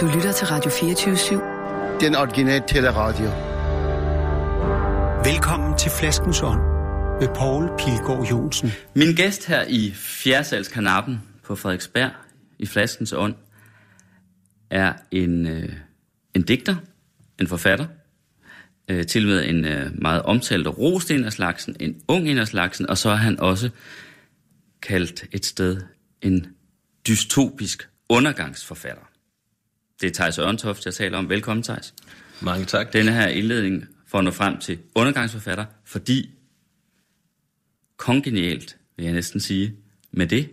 Du lytter til Radio 24-7. Den originale teleradio. Velkommen til Flaskens Ånd med Poul Pilgaard Jonsen. Min gæst her i Fjersalskanappen på Frederiksberg i Flaskens Ånd er en, øh, en digter, en forfatter, øh, til med en øh, meget omtalt rost en af slagsen, en ung en af slagsen, og så er han også kaldt et sted en dystopisk undergangsforfatter. Det er Thijs Ørntoft, jeg taler om. Velkommen, Thijs. Mange tak. Denne her indledning for at nå frem til undergangsforfatter, fordi kongenialt, vil jeg næsten sige, med det,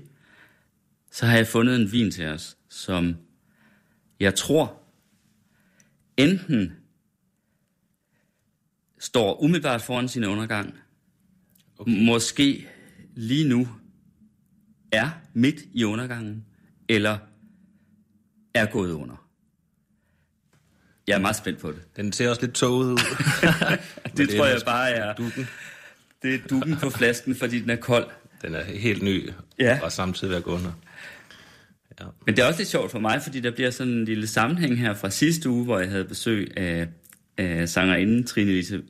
så har jeg fundet en vin til os, som jeg tror enten står umiddelbart foran sin undergang, okay. måske lige nu er midt i undergangen, eller er gået under. Jeg er meget spændt på det. Den ser også lidt tåget ud. det, det tror jeg bare er... Dukken. Det er dukken på flasken, fordi den er kold. Den er helt ny, Ja. og samtidig ved at gå under. Ja. Men det er også lidt sjovt for mig, fordi der bliver sådan en lille sammenhæng her fra sidste uge, hvor jeg havde besøg af, af sangerinden Trine Lise,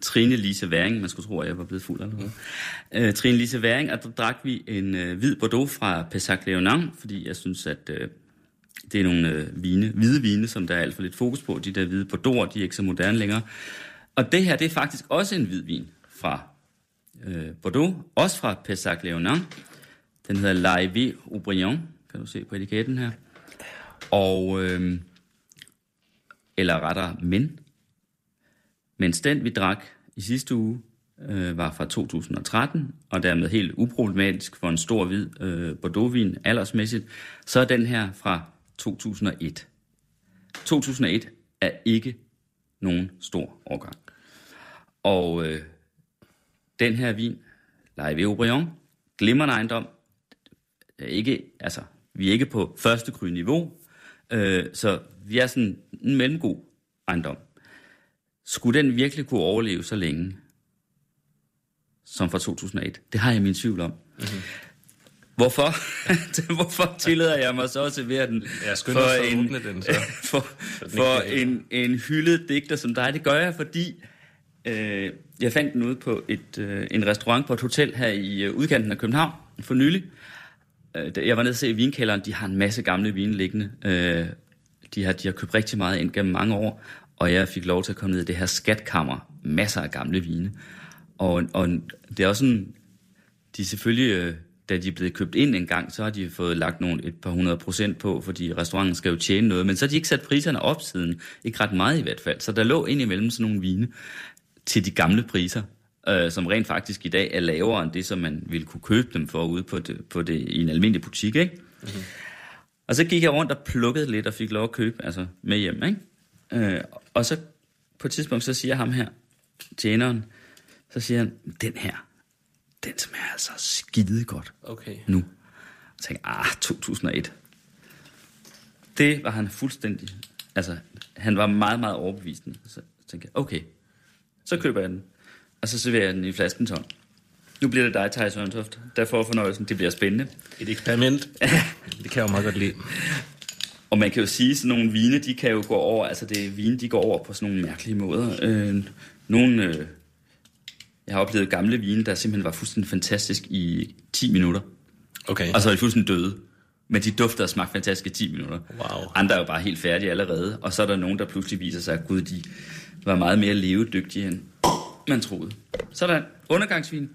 Trine Lise Væring. Man skulle tro, at jeg var blevet fuld eller noget. Mm. Uh, Trine Lise Væring, og der drak vi en uh, hvid Bordeaux fra Pessac Leonin, fordi jeg synes, at uh, det er nogle øh, vine, hvide vine, som der er alt for lidt fokus på. De der hvide Bordeaux, de er ikke så moderne længere. Og det her, det er faktisk også en hvid vin fra øh, Bordeaux, også fra Pessac Léonin. Den hedder Laivé Aubryon, kan du se på etiketten her. Og, øh, eller rettere, men. Mens den, vi drak i sidste uge, øh, var fra 2013, og dermed helt uproblematisk for en stor hvid øh, Bordeauxvin aldersmæssigt, så er den her fra 2001. 2001 er ikke nogen stor årgang. Og øh, den her vin, Laivé Aubryon, glimrende ejendom, er ikke, altså, vi er ikke på første kry niveau, øh, så vi er sådan en mellemgod ejendom. Skulle den virkelig kunne overleve så længe, som fra 2001? Det har jeg min tvivl om. Mm-hmm. Hvorfor? Hvorfor tillader jeg mig så at servere den Jeg skynder at en, åbne den, så. for, for en, en hyldet digter som dig? Det gør jeg, fordi øh, jeg fandt den ude på et, øh, en restaurant på et hotel her i øh, udkanten af København for nylig. Øh, jeg var nede og se i vinkælderen, de har en masse gamle vine liggende. Øh, de, har, de har købt rigtig meget ind gennem mange år, og jeg fik lov til at komme ned i det her skatkammer. Masser af gamle vine. Og, og det er også sådan, de er selvfølgelig, øh, da de er blevet købt ind en gang, så har de fået lagt nogle, et par hundrede procent på, fordi restauranten skal jo tjene noget, men så har de ikke sat priserne op siden, ikke ret meget i hvert fald. Så der lå ind imellem sådan nogle vine til de gamle priser, øh, som rent faktisk i dag er lavere end det, som man ville kunne købe dem for ude på det, på det, i en almindelig butik. Ikke? Mm-hmm. Og så gik jeg rundt og plukkede lidt og fik lov at købe altså, med hjem. Ikke? Øh, og så på et tidspunkt, så siger ham her, tjeneren, så siger han, den her, den smager altså skide godt Okay. nu. Og tænkte, ah, 2001. Det var han fuldstændig, altså, han var meget, meget overbevisende. Så tænkte jeg, okay, så køber jeg den. Og så serverer jeg den i flasken tom. Nu bliver det dig, Thijs Ørntoft, der får fornøjelsen. Det bliver spændende. Et eksperiment. det kan jeg jo meget godt lide. Og man kan jo sige, at sådan nogle vine, de kan jo gå over, altså det er vine, de går over på sådan nogle mærkelige måder. Øh, nogle, øh, jeg har oplevet gamle vine, der simpelthen var fuldstændig fantastisk i 10 minutter. Okay. Og så er de fuldstændig døde. Men de dufter og smagte fantastisk i 10 minutter. Wow. Andre er jo bare helt færdige allerede. Og så er der nogen, der pludselig viser sig, at gud, de var meget mere levedygtige, end man troede. Sådan. Undergangsvin.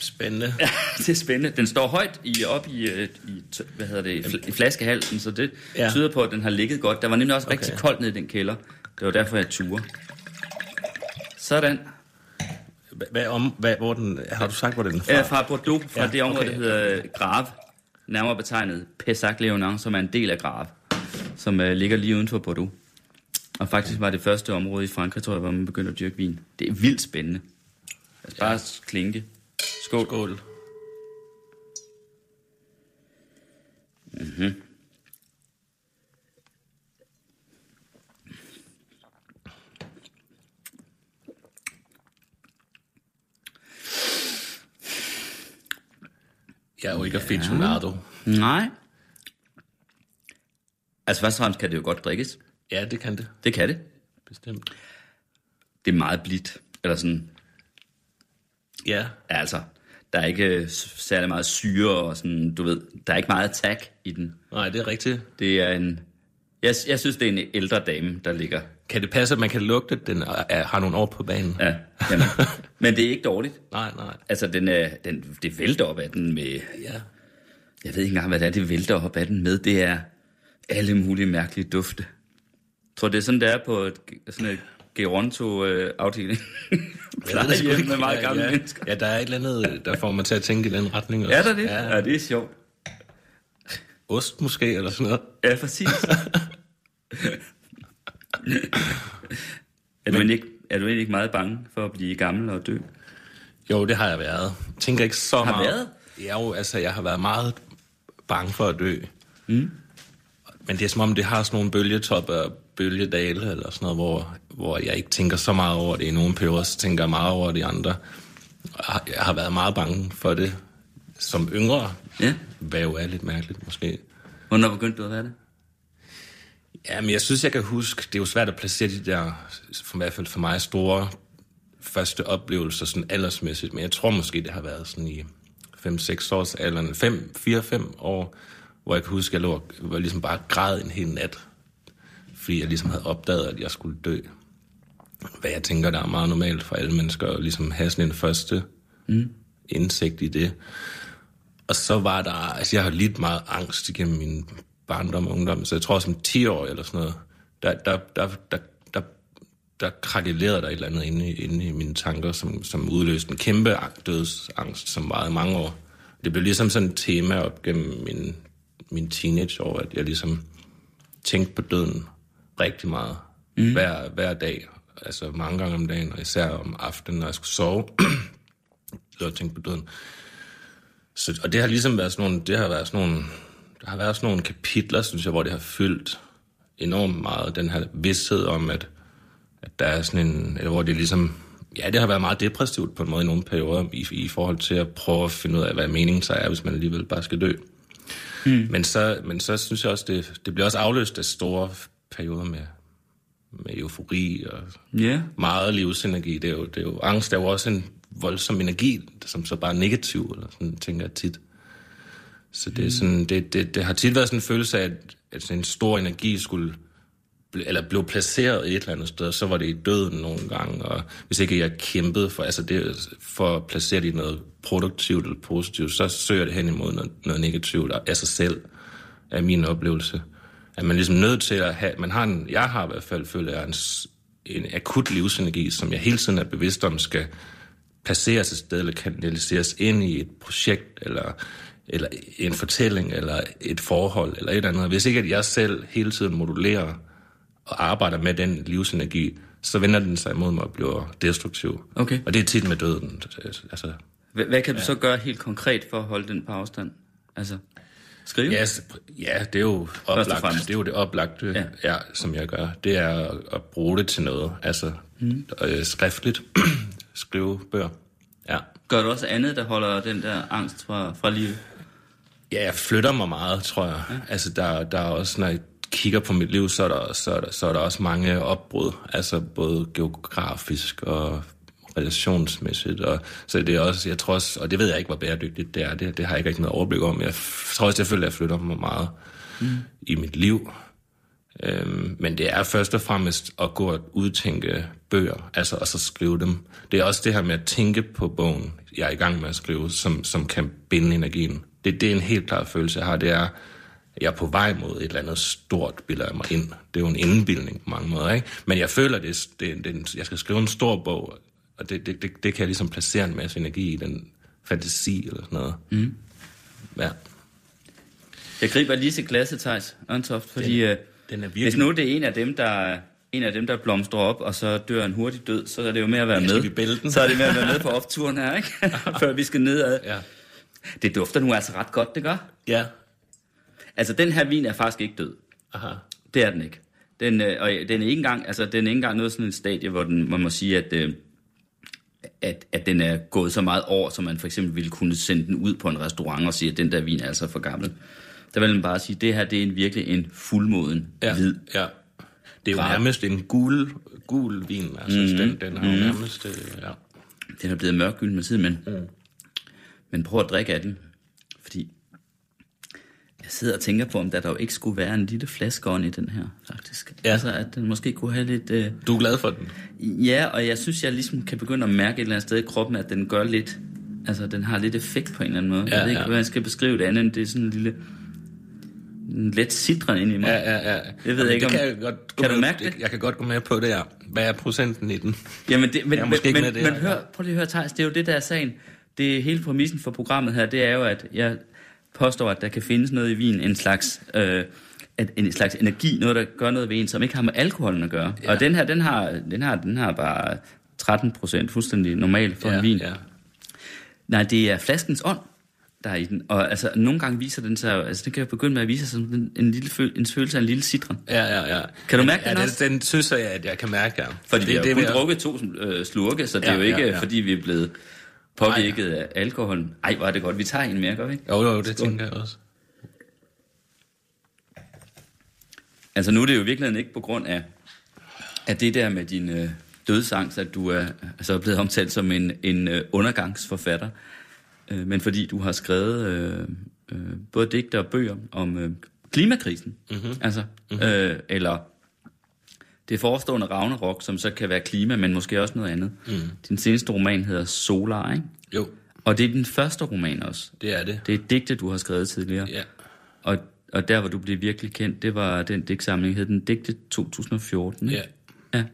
Spændende. Ja, det er spændende. Den står højt i, op i, øh, i, hvad hedder det, i fl- i flaskehalsen, så det ja. Tyder på, at den har ligget godt. Der var nemlig også okay. rigtig koldt nede i den kælder. Det var derfor, jeg turer. Sådan. Hvad, om, hvad, hvor den, har du sagt, hvor den er fra? Ja, fra Bordeaux, fra ja, Ja, det område, okay. der hedder Grave. Nærmere betegnet Pessac Leonin, som er en del af Grave. Som uh, ligger lige uden for Bordeaux. Og faktisk var det første område i Frankrig, tror jeg, hvor man begyndte at dyrke vin. Det er vildt spændende. Os bare klinke. Skål. Skål. Jeg er jo ikke aficionado. Nej. Altså først og fremmest kan det jo godt drikkes. Ja, det kan det. Det kan det. Bestemt. Det er meget blidt. Eller sådan, Ja. ja, altså, der er ikke særlig meget syre og sådan, du ved, der er ikke meget attack i den. Nej, det er rigtigt. Det er en, jeg, jeg synes, det er en ældre dame, der ligger. Kan det passe, at man kan lugte, at den er, er, har nogle år på banen? Ja, jamen. Men det er ikke dårligt. Nej, nej. Altså, den er, den, det vælter op af den med, Ja. jeg ved ikke engang, hvad det er, det vælter op af den med. Det er alle mulige mærkelige dufte. Jeg tror, det er sådan, det er på et, sådan et Geronto-afdeling. Plejehjem med meget gamle ja, mennesker. Ja, der er et eller andet, der får mig til at tænke i den retning. Også. Er der det? Ja. Ja, det er sjovt. Ost måske, eller sådan noget. Ja, præcis. er, du egentlig ikke, er du egentlig ikke meget bange for at blive gammel og dø? Jo, det har jeg været. Jeg tænker ikke så Har meget. været? Ja, jo, altså, jeg har været meget bange for at dø. Mm. Men det er som om, det har sådan nogle bølgetop og bølgedale, eller sådan noget, hvor, hvor jeg ikke tænker så meget over det i nogle perioder, så tænker jeg meget over de andre. Jeg har- Jeg har været meget bange for det som yngre, Ja. hvad jo er lidt mærkeligt måske. Hvornår begyndte du at være det? Ja, men jeg synes, jeg kan huske, det er jo svært at placere de der, for i hvert fald for mig, store første oplevelser sådan aldersmæssigt, men jeg tror måske, det har været sådan i 5-6 års alderen, 5, 4-5 år, hvor jeg kan huske, at jeg lå og ligesom bare græd en hel nat, fordi jeg ligesom havde opdaget, at jeg skulle dø. Hvad jeg tænker, der er meget normalt for alle mennesker, at ligesom have sådan en første mm. indsigt i det. Og så var der, altså jeg har lidt meget angst igennem min barndom og ungdom, så jeg tror som 10 år eller sådan noget, der, der, der, der, der, der krakelerede der et eller andet inde, i- inde i mine tanker, som, som udløste en kæmpe ang- dødsangst, som varede mange år. Det blev ligesom sådan et tema op gennem min, min teenageår, at jeg ligesom tænkte på døden rigtig meget. Mm. Hver, hver dag, altså mange gange om dagen, og især om aftenen, når jeg skulle sove, lå og tænkte på døden. Så, og det har ligesom været sådan nogle, det har været sådan nogle, der har været sådan nogle kapitler, synes jeg, hvor det har fyldt enormt meget, den her vidsthed om, at, at der er sådan en, eller hvor det ligesom, ja, det har været meget depressivt på en måde i nogle perioder, i, i forhold til at prøve at finde ud af, hvad meningen så er, hvis man alligevel bare skal dø. Mm. Men, så, men så synes jeg også, det, det bliver også afløst af store perioder med, med eufori og Ja. meget livsenergi. Det er, jo, det er jo, angst er jo også en voldsom energi, som så bare er negativ, eller sådan tænker jeg tit. Så det, er sådan, det, det, det har tit været sådan en følelse af, at, at sådan en stor energi skulle eller blev placeret et eller andet sted, så var det i døden nogle gange, og hvis ikke jeg kæmpede for, altså det, for at placere det i noget produktivt eller positivt, så søger det hen imod noget, noget negativt af sig selv, af min oplevelse. At man ligesom nødt til at have, man har en, jeg har i hvert fald følt, jeg en, en akut livsenergi, som jeg hele tiden er bevidst om, skal placeres et sted, eller kanaliseres ind i et projekt, eller, eller en fortælling, eller et forhold, eller et eller andet. Hvis ikke at jeg selv hele tiden modulerer og arbejder med den livsenergi, så vender den sig imod mig og bliver destruktiv. Okay. Og det er tit med døden. Altså, Hvad, hvad kan du så gøre helt konkret for at holde den på afstand? Altså, skrive? ja, ja, det er jo oplagt. Det er jo det oplagte, Ja. ja. Ja, som jeg gør. Det er at, at bruge det til noget. Altså mm. øh, skriftligt. Skrive bøger. Ja. Gør du også andet, der holder den der angst fra, fra livet? Ja, jeg flytter mig meget, tror jeg. Ja. Altså, der, der er også, når jeg kigger på mit liv, så er der, så er der, så er der også mange opbrud. Altså, både geografisk og relationsmæssigt. Og, så det er også, jeg tror også, og det ved jeg ikke, hvor bæredygtigt det er. Det, det har jeg ikke rigtig noget overblik om. Jeg tror også, jeg føler, at jeg flytter mig meget mm. i mit liv. Øhm, men det er først og fremmest at gå og udtænke bøger, altså og så skrive dem. Det er også det her med at tænke på bogen, jeg er i gang med at skrive, som, som kan binde energien. Det, det er en helt klar følelse, jeg har. Det er, at jeg er på vej mod et eller andet stort, bilder jeg mig ind. Det er jo en indbildning på mange måder, ikke? Men jeg føler, det, det, det, jeg skal skrive en stor bog, og det, det, det, det kan jeg ligesom placere en masse energi i, den fantasi eller sådan noget. Mm. Ja. Jeg griber lige til glasset, Thijs Ørntoft, fordi Den- øh, den er hvis virkelig- nu det er en af dem, der en af dem, der blomstrer op, og så dør en hurtig død, så er det jo med at være med. Så er det med at være med på opturen her, ikke? Før vi skal nedad. Ja. Det dufter nu altså ret godt, det gør. Ja. Altså, den her vin er faktisk ikke død. Aha. Det er den ikke. Den, øh, og den er ikke engang, altså, den er ikke engang noget sådan et stadie, hvor den, man må sige, at, øh, at, at den er gået så meget over, så man for eksempel ville kunne sende den ud på en restaurant og sige, at den der vin er altså for gammel. der vil man bare sige, at det her det er en, virkelig en fuldmoden Ja, hvid. ja. Det er jo Grad. nærmest en gul, gul vin. Altså, mm. den, den har jo nærmest... Øh, ja. Den er blevet mørkgylden med tiden, men, mm. Men prøv at drikke af den. Fordi jeg sidder og tænker på, om der dog ikke skulle være en lille flaskeånd i den her, faktisk. Ja. Altså, at den måske kunne have lidt... Øh, Du er glad for den? Ja, og jeg synes, jeg ligesom kan begynde at mærke et eller andet sted i kroppen, at den gør lidt... Altså, den har lidt effekt på en eller anden måde. Ja, jeg ved ikke, ja. hvordan jeg skal beskrive det andet, end det er sådan en lille... En let citron ind i mig. Ja, ja, ja. Det ved jeg ikke, det om- kan jeg godt kan du mærke det? Jeg kan godt gå med på det, ja. Hvad er procenten i den? Jamen, det, men, Jeg er måske men, ikke men, med det men hør, prøv lige at høre, Thijs, det er jo det, der er sagen. Det hele præmissen for programmet her, det er jo, at jeg påstår, at der kan findes noget i vin, en slags, øh, en slags energi, noget, der gør noget ved en, som ikke har med alkoholen at gøre. Ja. Og den her, den har, den har, den har bare 13 procent, fuldstændig normalt for ja, en vin. Ja. Nej, det er flaskens ånd, der er i den. Og altså, nogle gange viser den sig, altså den kan jo begynde med at vise sig som en, en, lille føl, en følelse af en lille citron. Ja, ja, ja. Kan du mærke ja, den den også? Den, den synes jeg, at jeg kan mærke, ja. Fordi det, vi har det, kun vil jeg- drukket to øh, slurke, så det Ja, er jo ikke, ja, ja. fordi vi er blevet påvirket af alkoholen. Ej, hvor er det godt. Vi tager en mere, gør vi ikke? Jo, jo, det tænker jeg også. Altså nu er det jo i virkeligheden ikke på grund af, af det der med din øh, dødsangst, at du er altså, blevet omtalt som en, en øh, undergangsforfatter, øh, men fordi du har skrevet øh, øh, både digte og bøger om øh, klimakrisen. Mm-hmm. Altså, mm-hmm. Øh, eller det forestående Ragnarok, som så kan være klima, men måske også noget andet. Mm. Din seneste roman hedder Solar, ikke? Jo, Og det er den første roman også. det er det. Det er digte, du har skrevet tidligere. Ja. Og, og der, hvor du blev virkelig kendt, det var den digtsamling, hed den Digte 2014. ikke? Ja. ja.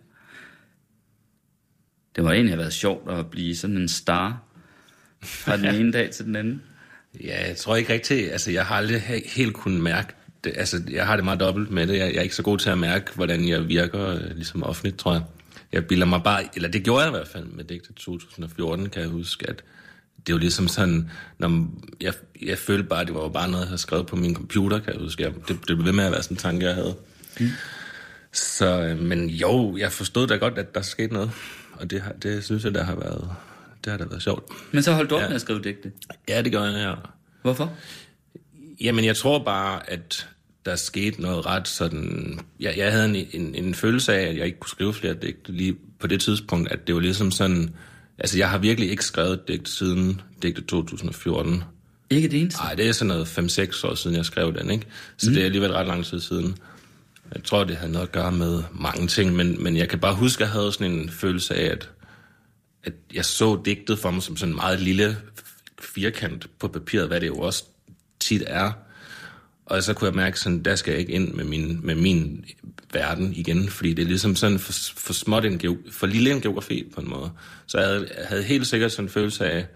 Det må egentlig været sjovt at blive sådan en star fra den ene dag til den anden. Ja, jeg tror ikke rigtigt, altså jeg har aldrig he- helt kunnet mærke det, altså jeg har det meget dobbelt med det, jeg, jeg er ikke så god til at mærke, hvordan jeg virker øh, ligesom offentligt, tror jeg. Jeg bilder mig bare, eller det gjorde jeg i hvert fald med digte 2014, kan jeg huske, at det var ligesom sådan, når jeg, jeg følte bare, at det var bare noget, jeg havde skrevet på min computer, kan jeg huske. Jeg, det, det blev ved med at være sådan en tanke, jeg havde. Mm. Så, øh, men jo, jeg forstod da godt, at der skete noget, og det, har, det synes jeg, der har været, det har da været sjovt. Men så holdt du op ja. med at skrive digte. Ja, det gør jeg, ja. Hvorfor? Jamen, jeg tror bare, at der skete noget ret sådan... Jeg, jeg havde en, en, en følelse af, at jeg ikke kunne skrive flere digte lige på det tidspunkt, at det var ligesom sådan... Altså, jeg har virkelig ikke skrevet digt siden digte 2014. Ikke det eneste. Nej, det er sådan noget 5-6 år siden, jeg skrev den, ikke? Så mm. det er alligevel ret lang tid siden. Jeg tror, det havde noget at gøre med mange ting, men, men jeg kan bare huske, at jeg havde sådan en følelse af, at, at jeg så digtet for mig som sådan en meget lille firkant på papiret, hvad det jo også tit er. Og så kunne jeg mærke sådan, der skal jeg ikke ind med min, med min verden igen, fordi det er ligesom sådan for, for småt en, geo, for lille en geografi på en måde. Så jeg havde, jeg havde helt sikkert sådan en følelse af, at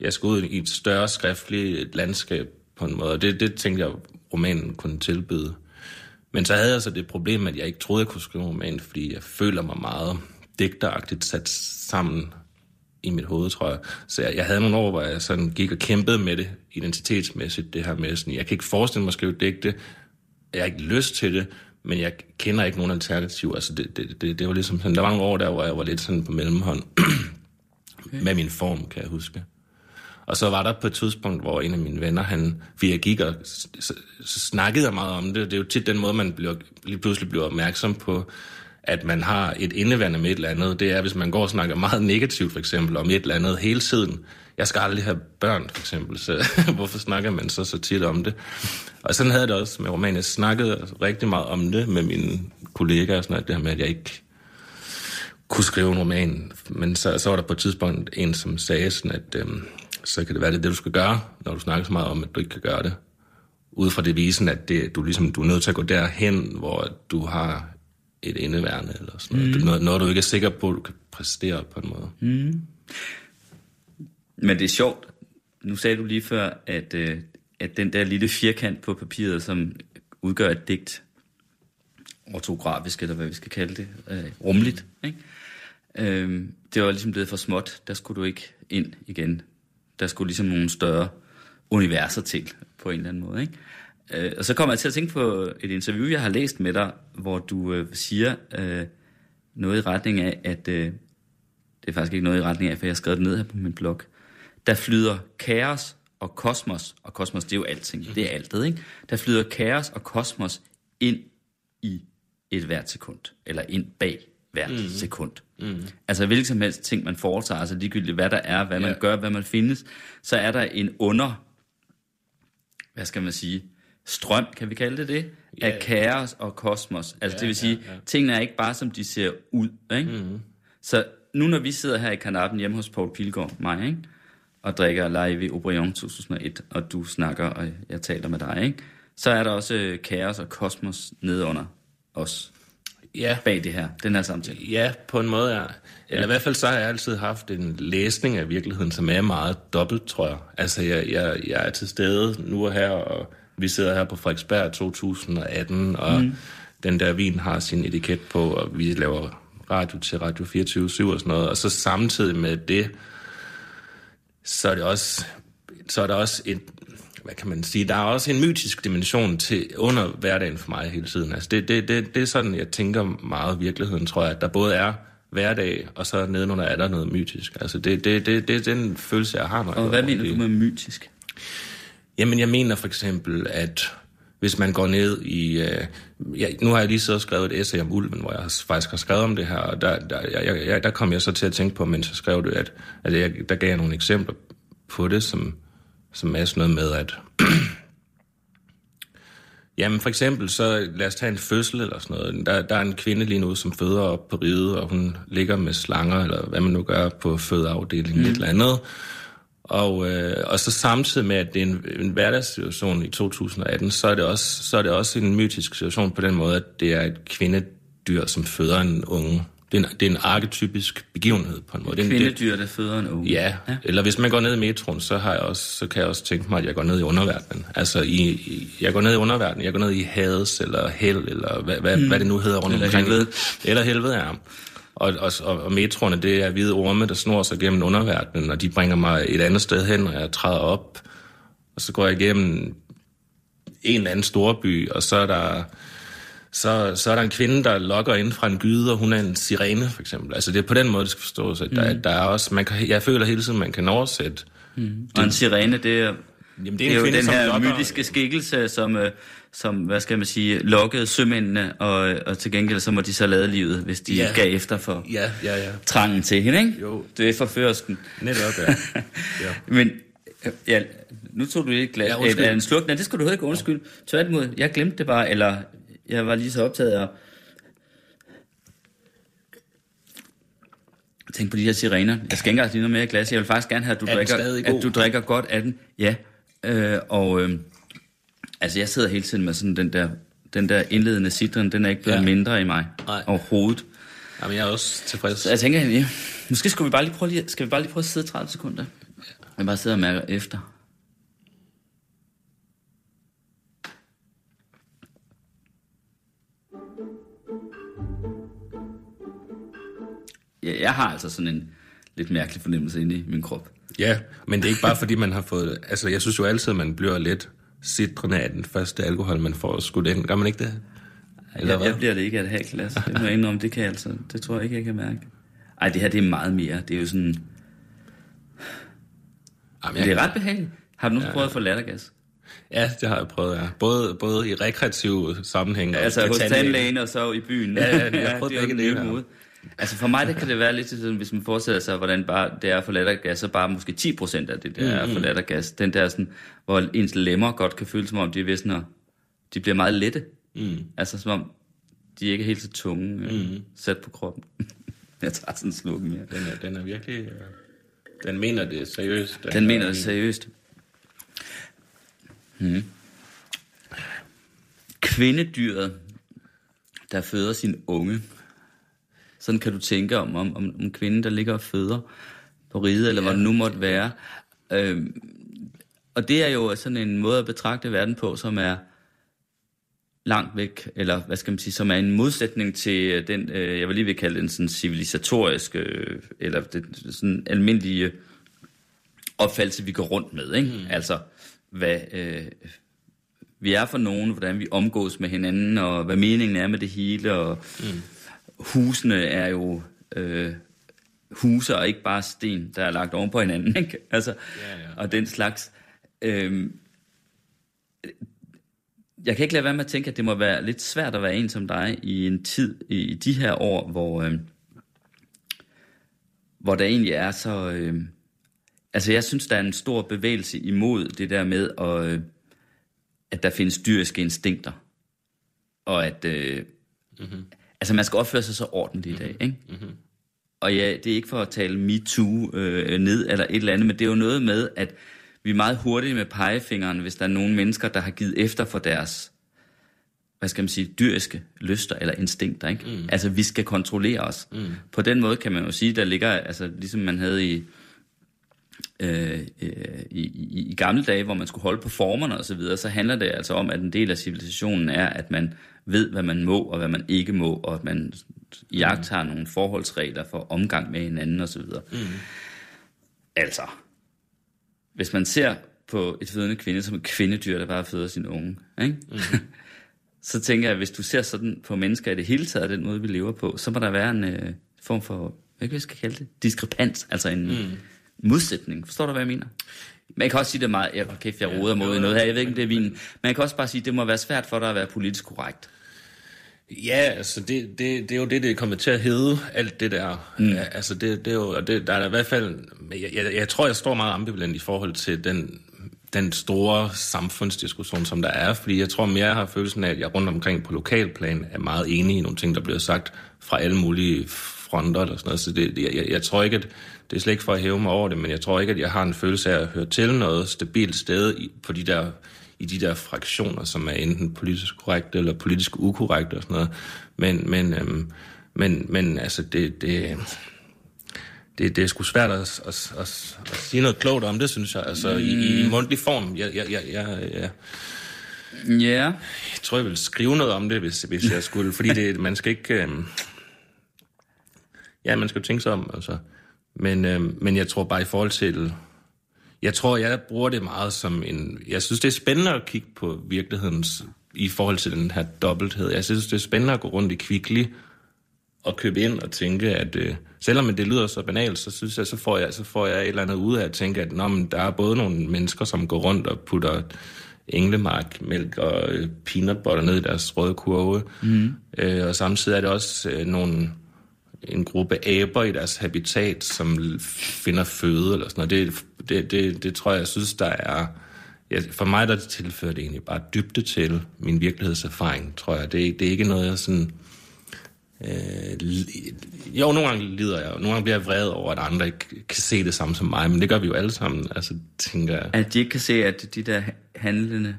jeg skulle ud i et større skriftligt landskab på en måde, og det, det tænkte jeg, romanen kunne tilbyde. Men så havde jeg så det problem, at jeg ikke troede, jeg kunne skrive en roman, fordi jeg føler mig meget digteragtigt sat sammen i mit hoved, tror jeg. Så jeg, jeg havde nogle år, hvor jeg sådan gik og kæmpede med det identitetsmæssigt, det her med sådan, jeg kan ikke forestille mig at skrive digte, jeg har ikke lyst til det, men jeg kender ikke nogen alternativ. Altså det, det, det, det var ligesom sådan, der var nogle år der, hvor jeg var lidt sådan på mellemhånd okay. med min form, kan jeg huske. Og så var der på et tidspunkt, hvor en af mine venner, han, fordi jeg gik og så snakkede jeg meget om det. Det er jo tit den måde, man bliver, lige pludselig bliver opmærksom på, at man har et indeværende med et eller andet. Det er, hvis man går og snakker meget negativt, for eksempel, om et eller andet hele tiden. Jeg skal aldrig have børn, for eksempel, så hvorfor snakker man så så tit om det? Og sådan havde jeg det også med romanen. Jeg snakkede rigtig meget om det med mine kollegaer, og sådan noget, det her med, at jeg ikke kunne skrive en roman. Men så, så var der på et tidspunkt en, som sagde sådan, at øhm, så kan det være, det er det, du skal gøre, når du snakker så meget om, at du ikke kan gøre det. Ud fra det visen, at det, du, ligesom, du er nødt til at gå derhen, hvor du har et indeværende, eller sådan noget. Mm. Noget, noget, du ikke er sikker på, du kan præstere på en måde. Mm. Men det er sjovt. Nu sagde du lige før, at, øh, at den der lille firkant på papiret, som udgør et digt, ortografisk, eller hvad vi skal kalde det, øh, rumligt, ikke? Øh, det var ligesom blevet for småt. Der skulle du ikke ind igen. Der skulle ligesom nogle større universer til, på en eller anden måde, ikke? Øh, og så kommer jeg til at tænke på et interview, jeg har læst med dig, hvor du øh, siger øh, noget i retning af, at øh, det er faktisk ikke noget i retning af, for jeg har skrevet det ned her på min blog. Der flyder kaos og kosmos, og kosmos det er jo alting, det er altet, ikke? Der flyder kaos og kosmos ind i et hvert sekund, eller ind bag hvert mm. sekund. Mm. Altså hvilken som helst ting, man foretager, altså ligegyldigt hvad der er, hvad man Ja. gør, hvad man findes, så er der en under, hvad skal man sige, strøm, kan vi kalde det det, Ja. af kaos og kosmos. Altså Ja, det vil sige, ja, ja. tingene er ikke bare som de ser ud, ikke? Mm. Så nu når vi sidder her i kanappen hjemme hos Paul Pilgaard, mig, ikke? og drikker live i Obrion 2001, og du snakker, og jeg taler med dig, ikke? så er der også øh, kaos og kosmos nede under os, Ja, bag det her, den her samtale. ja, på en måde, ja. Eller i hvert fald så har jeg altid haft en læsning af virkeligheden, som er meget dobbelt, tror jeg. Altså, jeg, jeg, jeg er til stede nu og her, og vi sidder her på Frederiksberg 2018, og mm. den der vin har sin etiket på, og vi laver radio til Radio 24 og sådan noget. Og så samtidig med det, så er det også, så er der også et, hvad kan man sige, der er også en mytisk dimension til under hverdagen for mig hele tiden. Altså det, det, det, det er sådan, jeg tænker meget virkeligheden, tror jeg, at der både er hverdag, og så nedenunder er der noget mytisk. Altså det, det, det, det er den følelse, jeg har. Når Og hvad mener du med mytisk? Jamen, jeg mener for eksempel, at hvis man går ned i... Øh, ja, nu har jeg lige så skrevet et essay om ulven, hvor jeg har- faktisk har skrevet om det her, og der, der, jeg, jeg, der kom jeg så til at tænke på, mens jeg skrev det, at, at jeg, der gav jeg nogle eksempler på det, som, som er sådan noget med, at... Jamen for eksempel, så lad os tage en fødsel eller sådan noget. Der, der er en kvinde lige nu, som føder op på riget, og hun ligger med slanger, eller hvad man nu gør på fødeafdelingen, mm. et eller andet. Og, øh, og så samtidig med, at det er en, en hverdagssituation i 2018, så er, det også, så er det også en mytisk situation på den måde, at det er et kvindedyr, som føder en unge. Det er en, det er en arketypisk begivenhed på en måde. Det, Kvindedyr, der føder en unge. Ja, ja, eller hvis man går ned i metroen, så, har jeg også, så kan jeg også tænke mig, at jeg går ned i underverdenen. Altså, i, i, jeg går ned i underverdenen, jeg går ned i Hades, eller Hell, eller hvad, hvad, mm. hvad det nu hedder rundt Eller omkring. helvede. Eller helvede, ja. Og, og, og, og metroerne, det er hvide orme, der snor sig gennem underverdenen, og de bringer mig et andet sted hen, og jeg træder op, og så går jeg igennem en eller anden storby, og så er der så, så er der en kvinde, der lokker ind fra en gyde, og hun er en sirene, for eksempel. Altså, det er på den måde, det skal forstås. At der, der er også, man kan, jeg føler hele tiden, man kan oversætte. Og en sirene, det er, Jamen, det er, jo den her lokker- mytiske skikkelse, som, øh, som, hvad skal man sige, lokkede sømændene, og, og til gengæld så må de så lade livet, hvis de Ja. gav efter for Ja, ja, ja. trangen til hende, ikke? Jo. Det er forførsken. Netop, ja. ja. Men øh, ja, nu tog du lidt glas. Ja, undskyld. en sluk. Nej, det skal du ikke undskylde. Tværtimod, jeg glemte det bare, eller jeg var lige så optaget af at tænke på de her sirener. Jeg skal ikke engang lige noget mere glas. Jeg vil faktisk gerne have, at du, Er drikker, at du drikker godt af den. Ja. Øh, og øh, altså, jeg sidder hele tiden med sådan den der, den der indledende citron. Den er ikke blevet Ja. ja. mindre i mig Nej. overhovedet. Jamen, jeg er også tilfreds. Så jeg tænker, ja, måske skal vi bare lige prøve, lige, skal vi bare lige prøve at sidde 30 sekunder. Jeg bare sidder og mærker efter. Ja, jeg har altså sådan en lidt mærkelig fornemmelse inde i min krop. Ja, men det er ikke bare, fordi man har fået... Altså, jeg synes jo altid, man bliver lidt citrende af den første alkohol, man får skudt ind. Gør man ikke det? Eller Jeg, hvad? jeg bliver det ikke af et halvt glas. Det må jeg indrømme, det kan jeg altså. Det tror jeg ikke, jeg kan mærke. Ej, det her det er meget mere. Det er jo sådan... Jamen, Det jeg, er ret behageligt. Har du nu prøvet at få lattergas? Ja, det har jeg prøvet, ja. Både, både i rekreativ sammenhæng og Altså hos tandlægen. og så i byen. Ja, ja, jeg har prøvet det er jo begge dele, ja. Altså for mig, det kan det være lidt sådan, hvis man forestiller sig, hvordan bare det er for lattergas, så bare måske 10% af det der er for lattergas. Den der sådan, hvor ens lemmer godt kan føles som om, de er sådan de bliver meget lette. Mm. Altså som om, de ikke er helt så tunge mm. sat på kroppen. Jeg tager sådan en sluk mere. Den er, den er virkelig... øh, Den mener det seriøst. Den mener det seriøst. Hmm. Kvindedyret, der føder sin unge. Sådan kan du tænke om, om, om, om kvinden, der ligger og føder på riget, eller ja. hvad det nu måtte være. Øhm, og det er jo sådan en måde at betragte verden på, som er langt væk, eller hvad skal man sige, som er en modsætning til øh, den, øh, jeg vil lige vil kalde den sådan civilisatoriske, øh, eller den sådan almindelige opfattelse, vi går rundt med. Ikke? Mm. Altså, hvad øh, vi er for nogen, hvordan vi omgås med hinanden, og hvad meningen er med det hele. Og mm. Husene er jo øh, huse, og ikke bare sten, der er lagt oven på hinanden. Ikke? Altså, Ja, ja. Og den slags. Øhm, jeg kan ikke lade være med at tænke, at det må være lidt svært at være en som dig i en tid, i de her år, hvor, øh, hvor der egentlig er så... Øh, altså, jeg synes, der er en stor bevægelse imod det der med, at, øh, at der findes dyriske instinkter. Og at... Øh, mm-hmm. Altså, man skal opføre sig så ordentligt i dag, ikke? Mm-hmm. Og ja, det er ikke for at tale MeToo øh, ned eller et eller andet, men det er jo noget med, at vi er meget hurtige med pegefingeren, hvis der er nogle mennesker, der har givet efter for deres, hvad skal man sige, dyriske lyster eller instinkter. Ikke? Mm. Altså, vi skal kontrollere os. Mm. På den måde kan man jo sige, der ligger, altså ligesom man havde i, øh, øh, i, i, i gamle dage, hvor man skulle holde på formerne osv., så, videre, så handler det altså om, at en del af civilisationen er, at man ved, hvad man må og hvad man ikke må, og at man i jagt har nogle forholdsregler for omgang med hinanden osv. Mm. Altså, hvis man ser på et fødende kvinde som et kvindedyr, der bare føder sin unge, ikke? Mm. så tænker jeg, at hvis du ser sådan på mennesker i det hele taget, den måde, vi lever på, så må der være en øh, form for, hvad kan vi skal kalde det, diskrepans, altså en mm. Modsætning. Forstår du, hvad jeg mener? Man kan også sige det meget, jeg, okay, jeg roder mod noget her, jeg ved ikke, om det er vinen. Man kan også bare sige, at det må være svært for dig at være politisk korrekt. Ja, altså det, det, det er jo det, det er kommet til at hedde, alt det der. Mm. Ja, altså det, det er jo, det, der er i hvert fald, jeg, jeg, jeg tror, jeg står meget ambivalent i forhold til den, den store samfundsdiskussion, som der er, fordi jeg tror mere, jeg har følelsen af, at jeg rundt omkring på lokalplan er meget enig i nogle ting, der bliver sagt fra alle mulige fronter eller sådan noget. Så det, jeg, jeg, jeg tror ikke, at det er slet ikke for at hæve mig over det, men jeg tror ikke, at jeg har en følelse af at høre til noget stabilt sted i, på de der i de der fraktioner, som er enten politisk korrekte eller politisk ukorrekte og sådan noget. Men, men, øhm, men, men altså, det, det, det, det er sgu svært at, at, at, at sige noget klogt om det, synes jeg. Altså, mm. i, i mundtlig form. Jeg, jeg, jeg, jeg, jeg, Ja. Jeg tror, jeg vil skrive noget om det, hvis, hvis jeg skulle. Fordi det, man skal ikke... Øhm, ja, man skal jo tænke sig om, altså. Men, øhm, men jeg tror bare i forhold til jeg tror, jeg bruger det meget som en... Jeg synes, det er spændende at kigge på virkelighedens i forhold til den her dobbelthed. Jeg synes, det er spændende at gå rundt i Kvickly og købe ind og tænke, at øh, selvom det lyder så banalt, så synes jeg, så får jeg, så får jeg et eller andet ud af at tænke, at nå, men der er både nogle mennesker, som går rundt og putter englemark, mælk og øh, peanut butter ned i deres røde kurve. Mm. Øh, og samtidig er det også øh, nogle en gruppe aber i deres habitat, som finder føde eller sådan noget. Det, det, det, det tror jeg, jeg synes, der er... Ja, for mig der tilfører det egentlig bare dybde til min virkelighedserfaring, tror jeg. Det, det er ikke noget, jeg sådan... Øh, jo, nogle gange lider jeg, nogle gange bliver jeg vred over, at andre ikke kan se det samme som mig, men det gør vi jo alle sammen, altså, tænker jeg. At de ikke kan se, at de der handlende,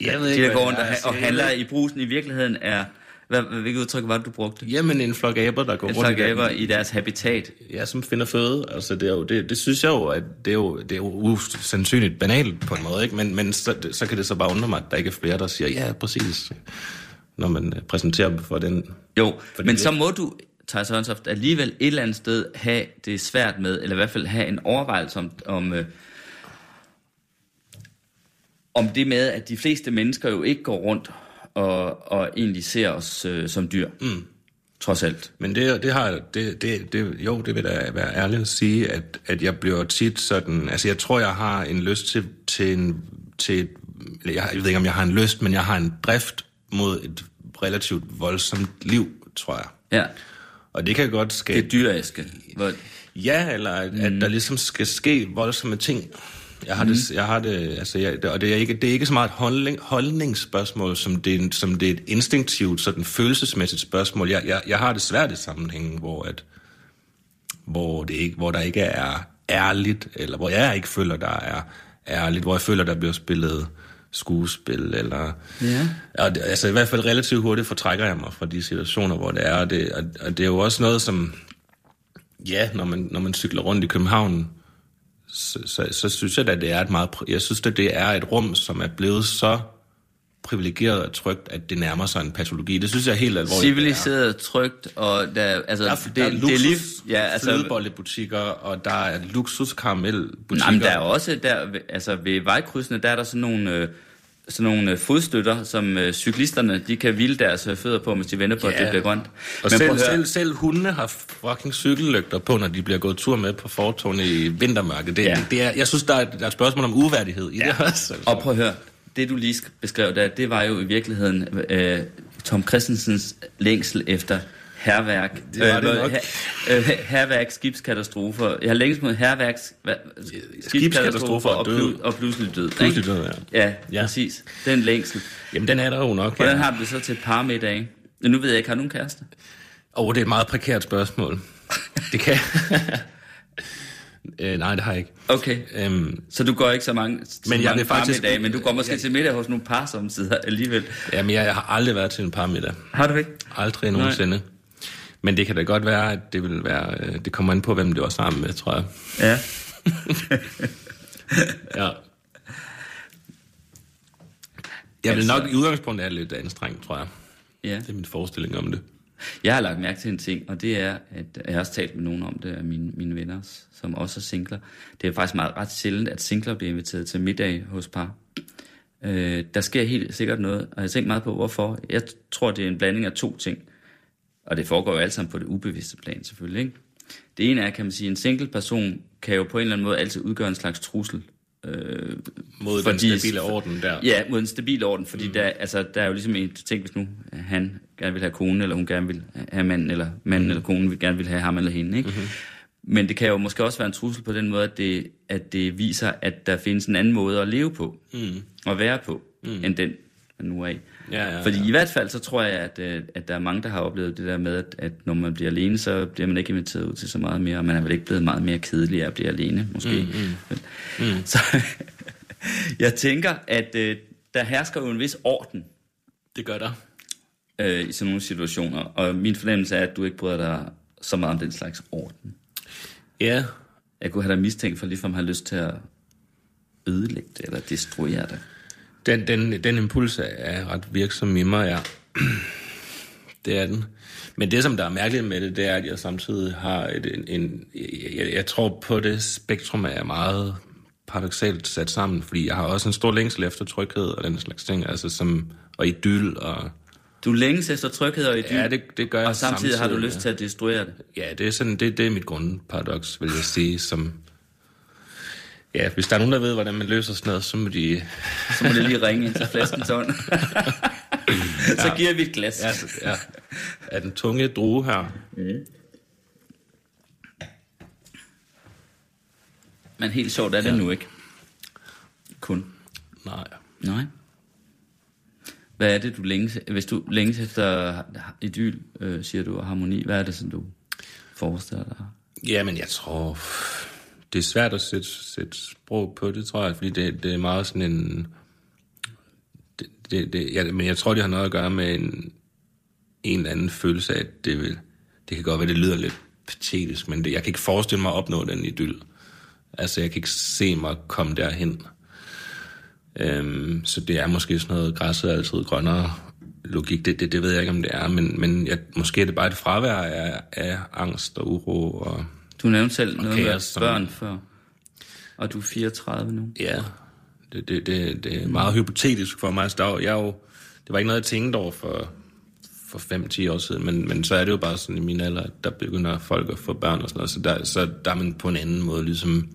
jeg ved de ikke, der går rundt og, og handler i brusen i virkeligheden, er hvad, hvilket udtryk var det, du brugte? Jamen, en flok aber, der går en rundt flok aber i deres habitat. Ja, som finder føde. Altså, det, er jo, det, det synes jeg jo, at det er jo, det er jo usandsynligt banalt på en måde, ikke? Men, men så, så kan det så bare undre mig, at der ikke er flere, der siger, ja, præcis, når man øh, præsenterer dem for den... Jo, for men så må du, Thijs Hønsoft, alligevel et eller andet sted have det svært med, eller i hvert fald have en overvejelse om, om øh, om det med, at de fleste mennesker jo ikke går rundt og, og egentlig ser os øh, som dyr. Mm. Trods alt. Men det, det har, det, det, det, jo, det vil da være ærligt at sige, at, at jeg bliver tit sådan, altså jeg tror, jeg har en lyst til, til en, til, jeg, jeg ved ikke, om jeg har en lyst, men jeg har en drift mod et relativt voldsomt liv, tror jeg. Ja. Og det kan godt ske. Det dyriske. Hvor... Ja, eller at, mm. at der ligesom skal ske voldsomme ting jeg har mm. det, jeg har det, altså, jeg, og det er ikke, det er ikke så meget et holdning, holdningsspørgsmål, som det, som det er et instinktivt, sådan følelsesmæssigt spørgsmål. Jeg, jeg, jeg har det svært i sammenhængen, hvor, at, hvor, det ikke, hvor der ikke er ærligt, eller hvor jeg ikke føler, der er ærligt, hvor jeg føler, der bliver spillet skuespil, eller... Ja. Og det, altså i hvert fald relativt hurtigt fortrækker jeg mig fra de situationer, hvor det er, og det, og, og det er jo også noget, som... Ja, når man, når man cykler rundt i København, så, så, så synes jeg at det er et meget... Jeg synes at det er et rum, som er blevet så privilegeret og trygt, at det nærmer sig en patologi. Det synes jeg er helt alvorligt. Civiliseret, trygt, og der, altså, der, det, der er luksus, det er lige, ja, altså, flødebollebutikker, og der er luksus karamelbutikker. Nej, men der er også, der, altså ved vejkrydsene, der er der sådan nogle, øh, sådan nogle øh, fodstøtter, som øh, cyklisterne de kan hvile deres øh, fødder på, mens de venter på, ja. at det bliver grønt. Og Men selv, høre, selv, selv hundene har fucking cykellygter på, når de bliver gået tur med på fortårne i vintermørke. Det, Ja. det er, jeg synes, der er, der er et spørgsmål om uværdighed i ja. det også. Altså. Og prøv at høre, det du lige sk- beskrev der, det var jo i virkeligheden øh, Tom Christensens længsel efter herværk. Det var det nok. Her, øh, herværk, skibskatastrofer. Jeg har længst mod herværk, skibskatastrofer og, død. og pludselig død. Pludselig død, ja. Ja, ja, præcis. Den længsel. Jamen, den er der jo nok. Hvordan ja. har du det så til et par middag? Nu ved jeg ikke, har du en kæreste? Åh, oh, det er et meget prekært spørgsmål. Det kan... øh, nej, det har jeg ikke. Okay. Øhm, Så du går ikke så mange, så Men jeg mange vil faktisk- parmiddag, men du går måske jeg- til middag hos nogle par som sidder alligevel. jamen, jeg, jeg har aldrig været til en parmiddag. Har du ikke? Aldrig nogensinde. Men det kan da godt være, at det vil være... øh, Det kommer an på, hvem det var sammen med, tror jeg. Ja. Ja. Jeg vil nok i udgangspunktet er lidt anstrengt, tror jeg. ja. Det er min forestilling om det. Jeg har lagt mærke til en ting, og det er, at jeg har også talt med nogen om det, af mine, mine venner, som også er singler. Det er faktisk meget ret sjældent, at singler bliver inviteret til middag hos par. Øh, der sker helt sikkert noget, og jeg tænkt meget på, hvorfor. Jeg tror, det er en blanding af to ting. Og det foregår jo alt sammen på det ubevidste plan, selvfølgelig. Ikke? Det ene er, kan man sige, en single person kan jo på en eller anden måde altid udgøre en slags trussel. Øh, Mod Fordi- den stabile orden der. Ja, mod en stabil orden, fordi mm. der, altså, der er jo ligesom en ting, hvis nu han gerne vil have konen, eller hun gerne vil have manden, eller manden mm. eller konen vil gerne vil have ham eller hende. Ikke? Mm-hmm. Men det kan jo måske også være en trussel på den måde, at det, at det viser, at der findes en anden måde at leve på, mm. og være på, mm. end den, man nu er i. Ja, ja, Fordi ja. i hvert fald, så tror jeg, at, øh, at der er mange, der har oplevet det der med, at, at når man bliver alene, så bliver man ikke inviteret ud til så meget mere, og man er vel ikke blevet meget mere kedelig af at blive alene, måske. Mm, mm. Mm. Så jeg tænker, at øh, der hersker jo en vis orden Det gør der. øh, i sådan nogle situationer, og min fornemmelse er, at du ikke bryder dig så meget om den slags orden. Ja, Jeg kunne have dig mistænkt for ligefrem at have lyst til at ødelægge det, eller destruere det. Den, den, den impuls er ret virksom i mig, ja. Det er den. Men det, som der er mærkeligt med det, det er, at jeg samtidig har et, en... en jeg, jeg tror på det spektrum er meget paradoxalt sat sammen, fordi jeg har også en stor længsel efter tryghed og den slags ting, altså som, og idyll, og Du længes efter tryghed og idyl, ja, det, det gør jeg og samtidig, har du lyst ja. til at destruere det. Ja, det er, sådan, det, det er mit grundparadoks, vil jeg sige, som... Ja, hvis der er nogen, der ved, hvordan man løser sådan noget, så må de... Så må det lige ringe ind til flaskens hånd. så giver vi et glas. Ja, ja. Er den tunge drue her? Men helt sjovt er det Ja. nu ikke. Kun. Nej. Nej. Hvad er det, du længes, hvis du længes efter idyl, øh, siger du, og harmoni, hvad er det, som du forestiller dig? Jamen, jeg tror... Det er svært at sætte, sætte sprog på det, tror jeg, fordi det, det er meget sådan en... Det, det, det, ja, men jeg tror, det har noget at gøre med en, en eller anden følelse af, at det vil... Det kan godt være, det lyder lidt patetisk, men det, jeg kan ikke forestille mig at opnå den idyll. Altså, jeg kan ikke se mig komme derhen. Øhm, så det er måske sådan noget, græsset er altid grønnere logik. Det, det, det ved jeg ikke, om det er, men, men jeg, måske er det bare et fravær af, af angst og uro. Og, du nævnte selv noget med som- børn før, og du er 34 nu. ja, det, det, det, det er meget hypotetisk for mig. Så der, er jeg jo, det var ikke noget, jeg tænkte over for, for 5-10 år siden, men, men så er det jo bare sådan i min alder, at der begynder folk at få børn og sådan noget, så der, så der er man på en anden måde ligesom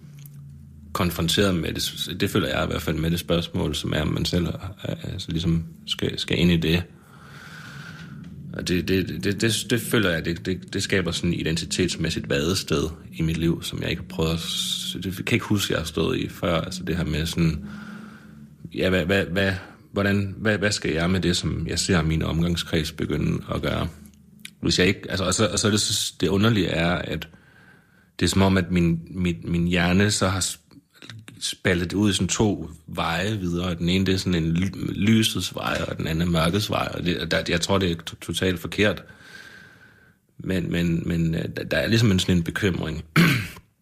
konfronteret med det. Det føler jeg i hvert fald med det spørgsmål, som er, om man selv altså ligesom skal, skal ind i det. Og det, det, det, det, det føler jeg, det, det, det skaber sådan et identitetsmæssigt vadested i mit liv, som jeg ikke har prøvet at... Det kan jeg ikke huske, jeg har stået i før. Altså det her med sådan... Ja, hvad, hvad, hvad, hvordan, hvad, hvad skal jeg med det, som jeg ser min omgangskreds begynde at gøre? Hvis jeg ikke... Altså, og, så, og så er det, det underlige er, at det er som om, at min, min, min hjerne så har spaldet ud i sådan to veje videre. Den ene det er sådan en ly- lysets vej, og den anden er mørkets vej. Og det, der, jeg tror, det er to- totalt forkert. Men, men, men øh, der, er ligesom en sådan en bekymring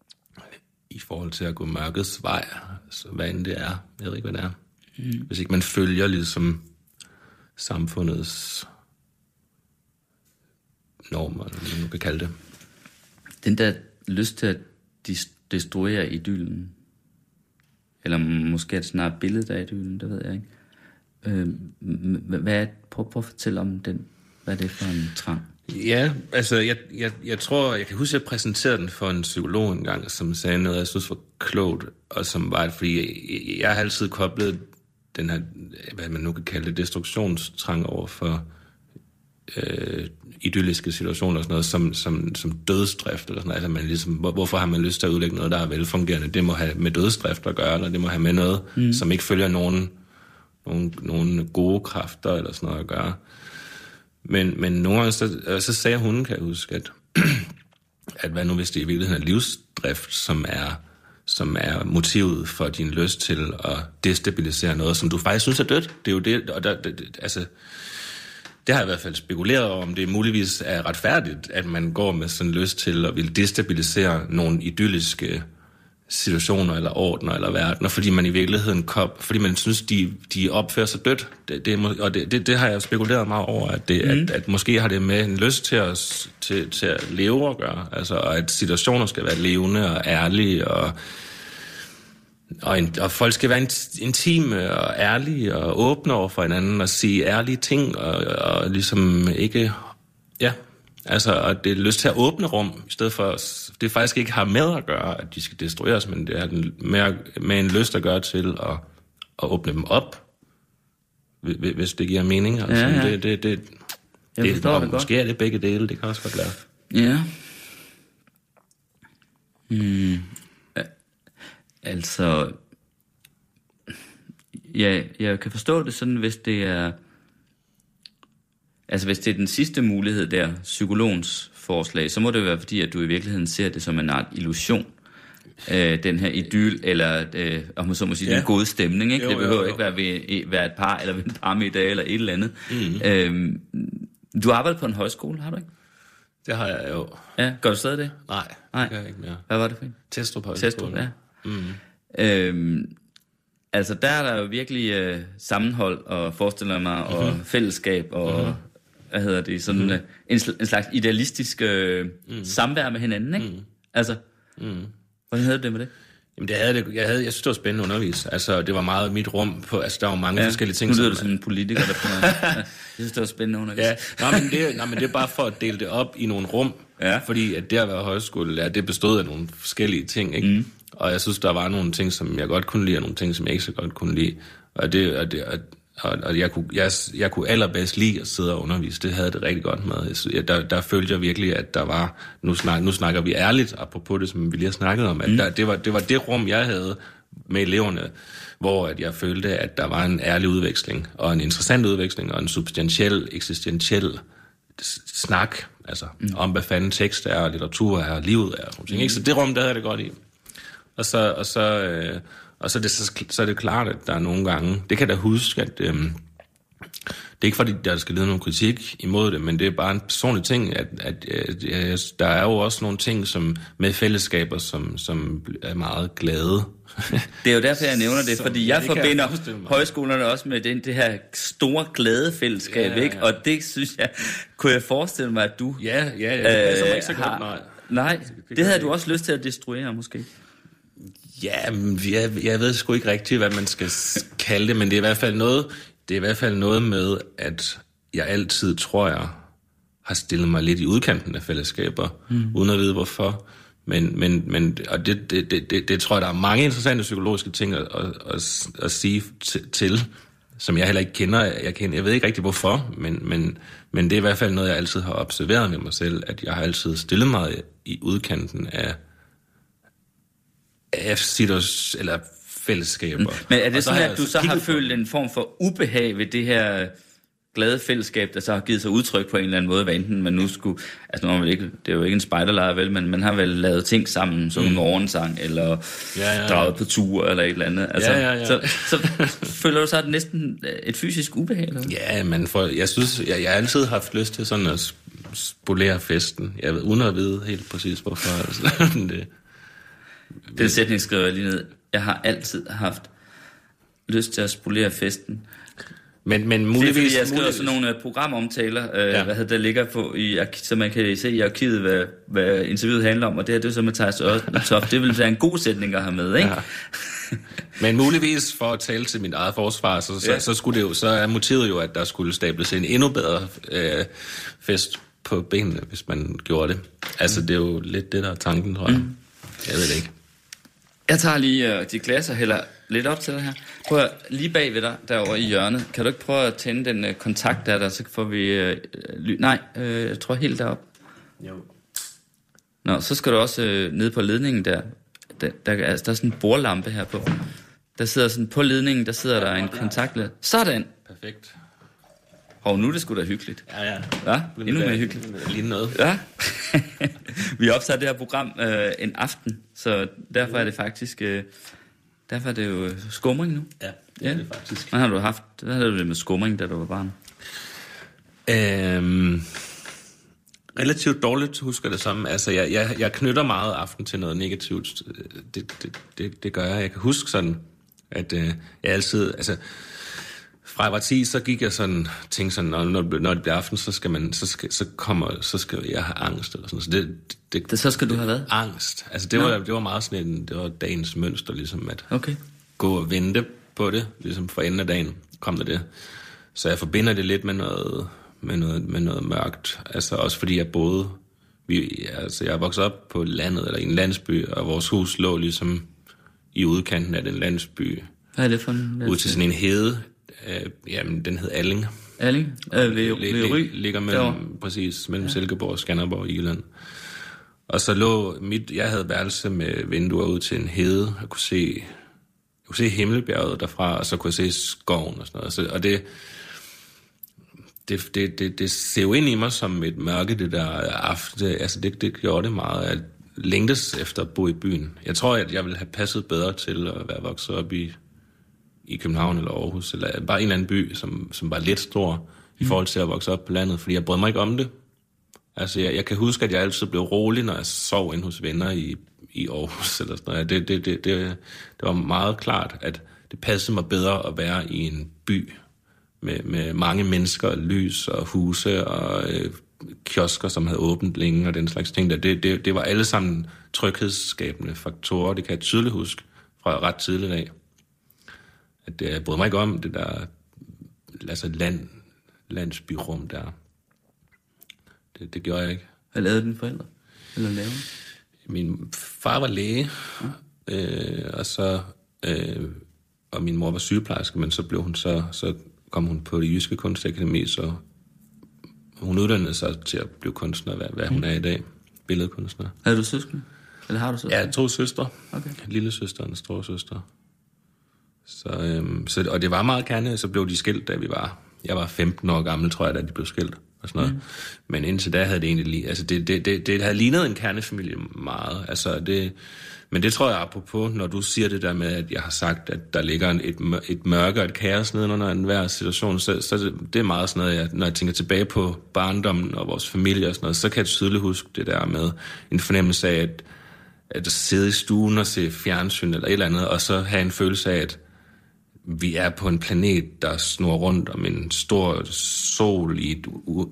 i forhold til at gå mørkets vej. Så hvad end det er. Jeg ved ikke, hvad det er. Mm. Hvis ikke man følger ligesom samfundets normer, eller hvad man nu kan kalde det. Den der lyst til at destruere idyllen, eller måske er det snart billedet af idyllen, det ved jeg ikke. Øh, hvad er, prøv, prøv at fortælle om den. Hvad er det for en trang? Ja, altså jeg, jeg, jeg tror, jeg kan huske, at jeg præsenterede den for en psykolog engang, som sagde noget, jeg synes var klogt, og som var, fordi jeg, jeg har altid koblet den her, hvad man nu kan kalde det, destruktionstrang over for øh, idylliske situationer og sådan noget, som, som, som dødsdrift eller sådan noget. Altså man ligesom, hvor, hvorfor har man lyst til at udlægge noget, der er velfungerende? Det må have med dødsdrift at gøre, eller det må have med noget, mm. som ikke følger nogen, nogen, nogen gode kræfter eller sådan noget at gøre. Men, men nogle gange, så, øh, så sagde hun, kan jeg huske, at, at hvad nu hvis det i virkeligheden er livsdrift, som er, som er motivet for din lyst til at destabilisere noget, som du faktisk synes er dødt. Det er jo det, og der, det, altså, det har jeg i hvert fald spekuleret over, om det muligvis er retfærdigt, at man går med sådan lyst til at vil destabilisere nogle idylliske situationer eller ordner eller verdener, fordi man i virkeligheden kop, fordi man synes, de, de opfører sig dødt. Det, det, og det, det, det har jeg spekuleret meget over, at, det, mm. at, at måske har det med en lyst til at, til, til at leve at gøre, altså og at situationer skal være levende og ærlige, og, og, en, og folk skal være int- intime og ærlige og åbne over for hinanden og sige ærlige ting, og, og ligesom ikke, ja, Altså, at det er lyst til at åbne rum, i stedet for, det faktisk ikke har med at gøre, at de skal destrueres, men det er med, med en lyst at gøre til at, at åbne dem op, hvi- hvis det giver mening. Altså, Ja, ja. Det, det, det, Jeg det, forstår og det godt. måske er det begge dele, det kan også godt være. Ja. Hmm. Altså, ja, jeg kan forstå det sådan, hvis det er, altså hvis det er den sidste mulighed der, psykologens forslag, så må det være fordi, at du i virkeligheden ser det som en art illusion. Øh, den her idyl, eller øh, om man så må sige, Ja. den gode stemning. Ikke? Jo, det behøver jo, jo. ikke være, ved, være et par, eller ved en parmiddag, eller et eller andet. Mm. Øhm, du arbejder på en højskole, har du ikke? Det har jeg jo. Ja, gør du stadig det? Nej, Nej. det gør jeg ikke mere. Hvad var det for en? Testrup Højskole. Testrup, ja. Mm. Øhm, altså, der er der jo virkelig øh, sammenhold, og forestiller mig, og Mhm. fællesskab, og mm. hvad hedder det, sådan mm. en, sl- en slags idealistisk øh, mm. samvær med hinanden, ikke? Mm. Altså, mm. hvordan havde du det med det? Jamen, det havde det, jeg, havde, jeg synes, det var spændende at undervise. Altså, det var meget mit rum på, altså, der var mange ja, forskellige ting. Nu lyder du som en politiker, der på Jeg synes, det var spændende under Ja, nej, men det, nej, men det er bare for at dele det op i nogle rum. Ja. Fordi at det at være højskolelærer, det bestod af nogle forskellige ting, ikke? Mm. Og jeg synes, der var nogle ting, som jeg godt kunne lide, og nogle ting, som jeg ikke så godt kunne lide. Og, det, og, det, og, og, og jeg, kunne, jeg, jeg kunne allerbedst lide at sidde og undervise. Det havde jeg det rigtig godt med. Jeg, der, der følte jeg virkelig, at der var... Nu, snak, nu snakker vi ærligt, apropos det, som vi lige har snakket om, at mm. der, det, var, det var det rum, jeg havde med eleverne, hvor at jeg følte, at der var en ærlig udveksling, og en interessant udveksling, og en substantiel, eksistentiel snak, altså mm. om hvad fanden tekst er, og litteratur er, og livet er, og sådan. Ikke? Så det rum, der havde jeg det godt i. Og så, og så, øh, og så, er det, så, så er det klart, at der er nogle gange, det kan jeg da huske, at øh, det er ikke fordi, der skal lide nogen kritik imod det, men det er bare en personlig ting, at, at, at, at der er jo også nogle ting som med fællesskaber, som, som er meget glade. Det er jo derfor, jeg nævner det, Så- fordi ja, jeg det jeg forbinder mig. højskolerne også med den, det her store glæde fællesskab, Ja, ja, ikke? Og det synes jeg, kunne jeg forestille mig, at du... ja, ja, ja, det mig ikke så øh, godt, nej. Nej, gør det havde det du også lyst til at destruere, måske. Ja, jeg, jeg ved sgu ikke rigtigt, hvad man skal kalde det, men det er i hvert fald noget, det er i hvert fald noget med, at jeg altid, tror jeg, har stillet mig lidt i udkanten af fællesskaber, mm. uden at vide hvorfor. Men, men, men og det, det, det, det, det tror jeg, der er mange interessante psykologiske ting at, at, at, at sige til, til, som jeg heller ikke kender. Jeg, kender. jeg ved ikke rigtig hvorfor, men, men, men det er i hvert fald noget, jeg altid har observeret med mig selv, at jeg har altid stillet mig i udkanten af, af sitos, eller fællesskaber. Men er det Og så sådan, jeg at du så har følt en form for ubehag ved det her glade fællesskab, der så har givet sig udtryk på en eller anden måde, hvad enten man nu skulle... Altså, nu er man vel ikke, det er jo ikke en spejderlejr, vel, men man har vel lavet ting sammen, som mm. en morgensang, eller Ja, ja, ja. draget på tur, eller et eller andet. Altså, Ja, ja, ja. Så, så føler du så at næsten et fysisk ubehag, eller? Ja, men for, jeg synes, jeg, jeg har altid haft lyst til sådan at sp- spolere festen. Jeg ved, uden at vide helt præcis hvorfor. Altså, det, Den sætning skriver jeg lige ned. Jeg har altid haft lyst til at spolere festen. Men, men Det er muligvis... fordi, jeg skriver muligvis- sådan nogle uh, programomtaler, uh, ja. Hvad der ligger på, i, så man kan se i arkivet, hvad, hvad interviewet handler om, og det her det er så med Thijs Ørtoft. Det vil være en god sætning at have med, ikke? Ja. Men muligvis for at tale til mit eget forsvar, så, så, Ja. så, skulle det jo, så er motivet jo, at der skulle stables en endnu bedre øh, fest på benene, hvis man gjorde det. Altså, det er jo lidt det, der er tanken, tror jeg. Mm. Jeg ved det ikke. Jeg tager lige uh, de glas og hælder lidt op til dig her. Prøv at, lige bag ved dig, derovre i hjørnet, kan du ikke prøve at tænde den uh, kontakt der, der så får vi... Uh, ly- nej, uh, jeg tror helt derop. Jo. Nå, så skal du også uh, ned på ledningen der. Der, der, er, altså, der er sådan en bordlampe her på. Der sidder sådan på ledningen, der sidder der en kontakt. Sådan! Perfekt. Og nu er det sgu da hyggeligt. Ja, ja. Ja, endnu mere hyggeligt. Lige noget. Ja. vi optager det her program øh, en aften, så derfor er det faktisk... Øh, derfor er det jo øh, skumring nu. Ja, det Ja. er det faktisk. Hvad har du haft? Hvad havde du det med skumring, da du var barn? Øhm, relativt dårligt husker det samme. Altså, jeg, jeg, jeg knytter meget aften til noget negativt. Det, det, det, det gør jeg. Jeg kan huske sådan, at øh, jeg altid... Altså, fra jeg var 10, så gik jeg sådan, tænkte sådan, når, når, når det bliver aften, så skal man, så skal, så kommer, så skal jeg have angst, eller sådan. Så det, det, Det, så skal du have været. angst. Altså, det var, det var meget sådan en, det var dagens mønster, ligesom at Okay. gå og vente på det, ligesom for enden af dagen kom der det. Så jeg forbinder det lidt med noget, med noget, med noget mørkt. Altså også fordi jeg boede, vi, altså jeg er vokset op på landet, eller i en landsby, og vores hus lå ligesom i udkanten af den landsby, Hvad er det for en... ud til sådan en hede. Øh, jamen, den hed Alling. Erling? Øh, ved, ved Ry? lig- Ligger mellem, Derovre. præcis, mellem ja. Silkeborg og Skanderborg i Jylland. Og så lå mit, jeg havde værelse med vinduer ud til en hede, og kunne se, jeg kunne se Himmelbjerget derfra, og så kunne jeg se skoven og sådan noget. Så, og det, det, det, det, det ser jo ind i mig som et mørke, det der aften. Altså det, det gjorde det meget, at længtes efter at bo i byen. Jeg tror, at jeg ville have passet bedre til at være vokset op i, i København eller Aarhus, eller bare en eller anden by, som, som var lidt stor i forhold til at vokse op på landet, fordi jeg brød mig ikke om det. Altså, jeg, jeg kan huske, at jeg altid blev rolig, når jeg sov inde hos venner i, i Aarhus eller sådan noget. Det, det, det, det, det var meget klart, at det passede mig bedre at være i en by med, med mange mennesker, lys og huse og øh, kiosker, som havde åbent længe og den slags ting. Der. Det, det, det var alle sammen tryghedsskabende faktorer. Det kan jeg tydeligt huske fra ret tidligt af. At det, jeg brød mig ikke om det der altså land, landsbyrum der. Det, det gjorde jeg ikke. Hvad lavede dine forældre? Eller lavede? Min far var læge, øh, og så øh, og min mor var sygeplejerske, men så blev hun så, så kom hun på det jyske kunstakademi, så hun uddannede sig til at blive kunstner, hvad, hvad hun er i dag, billedkunstner. Havde du søskende? Eller har du søskende? Har to søstre, Okay. lille søster og en stor søster. Så, øhm, så, og det var meget kerne, så blev de skilt, da vi var, jeg var 15 år gammel, tror jeg, da de blev skilt og sådan noget. Mm. Men indtil da havde det egentlig lige, altså det, det, det, det havde lignet en kernefamilie meget, altså det, men det tror jeg apropos, når du siger det der med, at jeg har sagt, at der ligger en- et, et mørke og et kaos nedenunder enhver situation, så, så det, det er meget sådan noget, jeg, når jeg tænker tilbage på barndommen og vores familie og sådan noget, så kan jeg tydeligt huske det der med en fornemmelse af, at, at sidde i stuen og se fjernsyn eller et eller andet, og så have en følelse af, at vi er på en planet, der snor rundt om en stor sol i et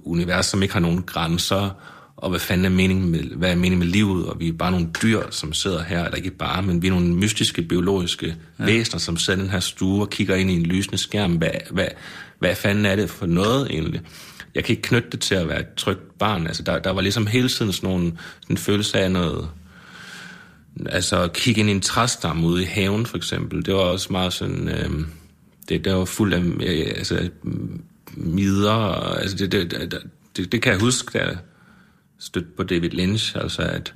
univers, som ikke har nogen grænser, og hvad fanden er meningen med, hvad er meningen med livet, og vi er bare nogle dyr, som sidder her, eller ikke bare, men vi er nogle mystiske, biologiske ja. væsener, som sidder i den her stue og kigger ind i en lysende skærm. Hvad, hvad, hvad fanden er det for noget egentlig? Jeg kan ikke knytte det til at være et trygt barn. Altså, der, der var ligesom hele tiden sådan, nogle, sådan en følelse af noget, altså at kigge ind i en træstamme ude i haven for eksempel, det var også meget sådan, øh, det, det var fuldt af øh, altså, midder, og, altså det, det, det, det, det kan jeg huske, da jeg stødte på David Lynch, altså at,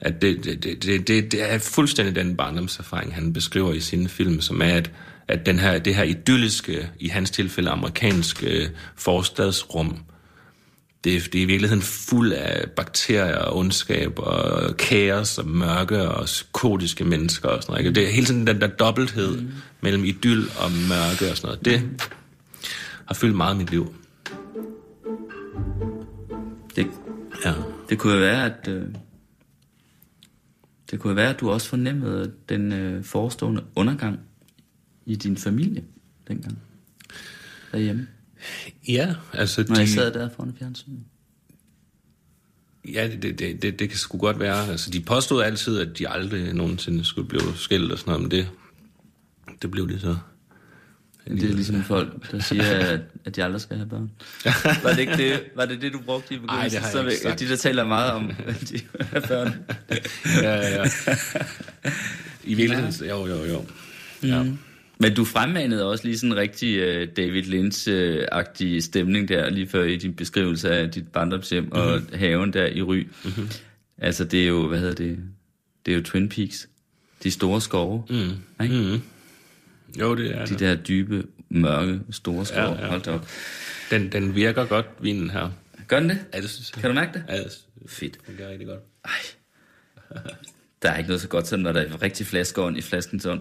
at det, det, det, det, det, er fuldstændig den barndomserfaring, han beskriver i sine film, som er, at, at den her, det her idylliske, i hans tilfælde amerikanske forstadsrum, det, er- det er i virkeligheden fuld af bakterier og ondskab og kaos og mørke og psykotiske mennesker og sådan noget. Ikke? Det er hele tiden den der dobbelthed mm. mellem idyll og mørke og sådan noget. Det har fyldt meget i mit liv. Det, Ja. det kunne være, at... Øh, det kunne være, at du også fornemmede den øh, forestående undergang i din familie dengang. derhjemme, Ja, altså når de, jeg sad der foran fjernsynet? ja, det, det, det, det kan sgu godt være. Altså, de påstod altid, at de aldrig nogensinde skulle blive skilt og sådan noget, men det, det blev de så. Det er ligesom folk, der siger, at, at de aldrig skal have børn. Var det ikke det, var det, det du brugte i begyndelsen? Ej, det har Så. De, der taler meget om, at de have børn. Ja, ja, ja. I virkeligheden, jo, jo, jo. Ja. Men du fremmanede også lige sådan en rigtig uh, David Lynch-agtig stemning der, lige før i din beskrivelse af dit barndomshjem mm-hmm. og haven der i Ry. Mm-hmm. Altså, det er jo, hvad hedder det? Det er jo Twin Peaks. De store skove. Mm. Ikke? Mm. Jo, det er De det. der dybe, mørke, store skove. Ja, Ja. Hold op. Den, den virker godt, vinen her. Gør den det? Ja, det synes jeg. Kan du mærke det? Ja, det Fedt. fungerer rigtig godt. Der er ikke noget så godt, som når der er rigtig flaskeånd i flaskens ånd.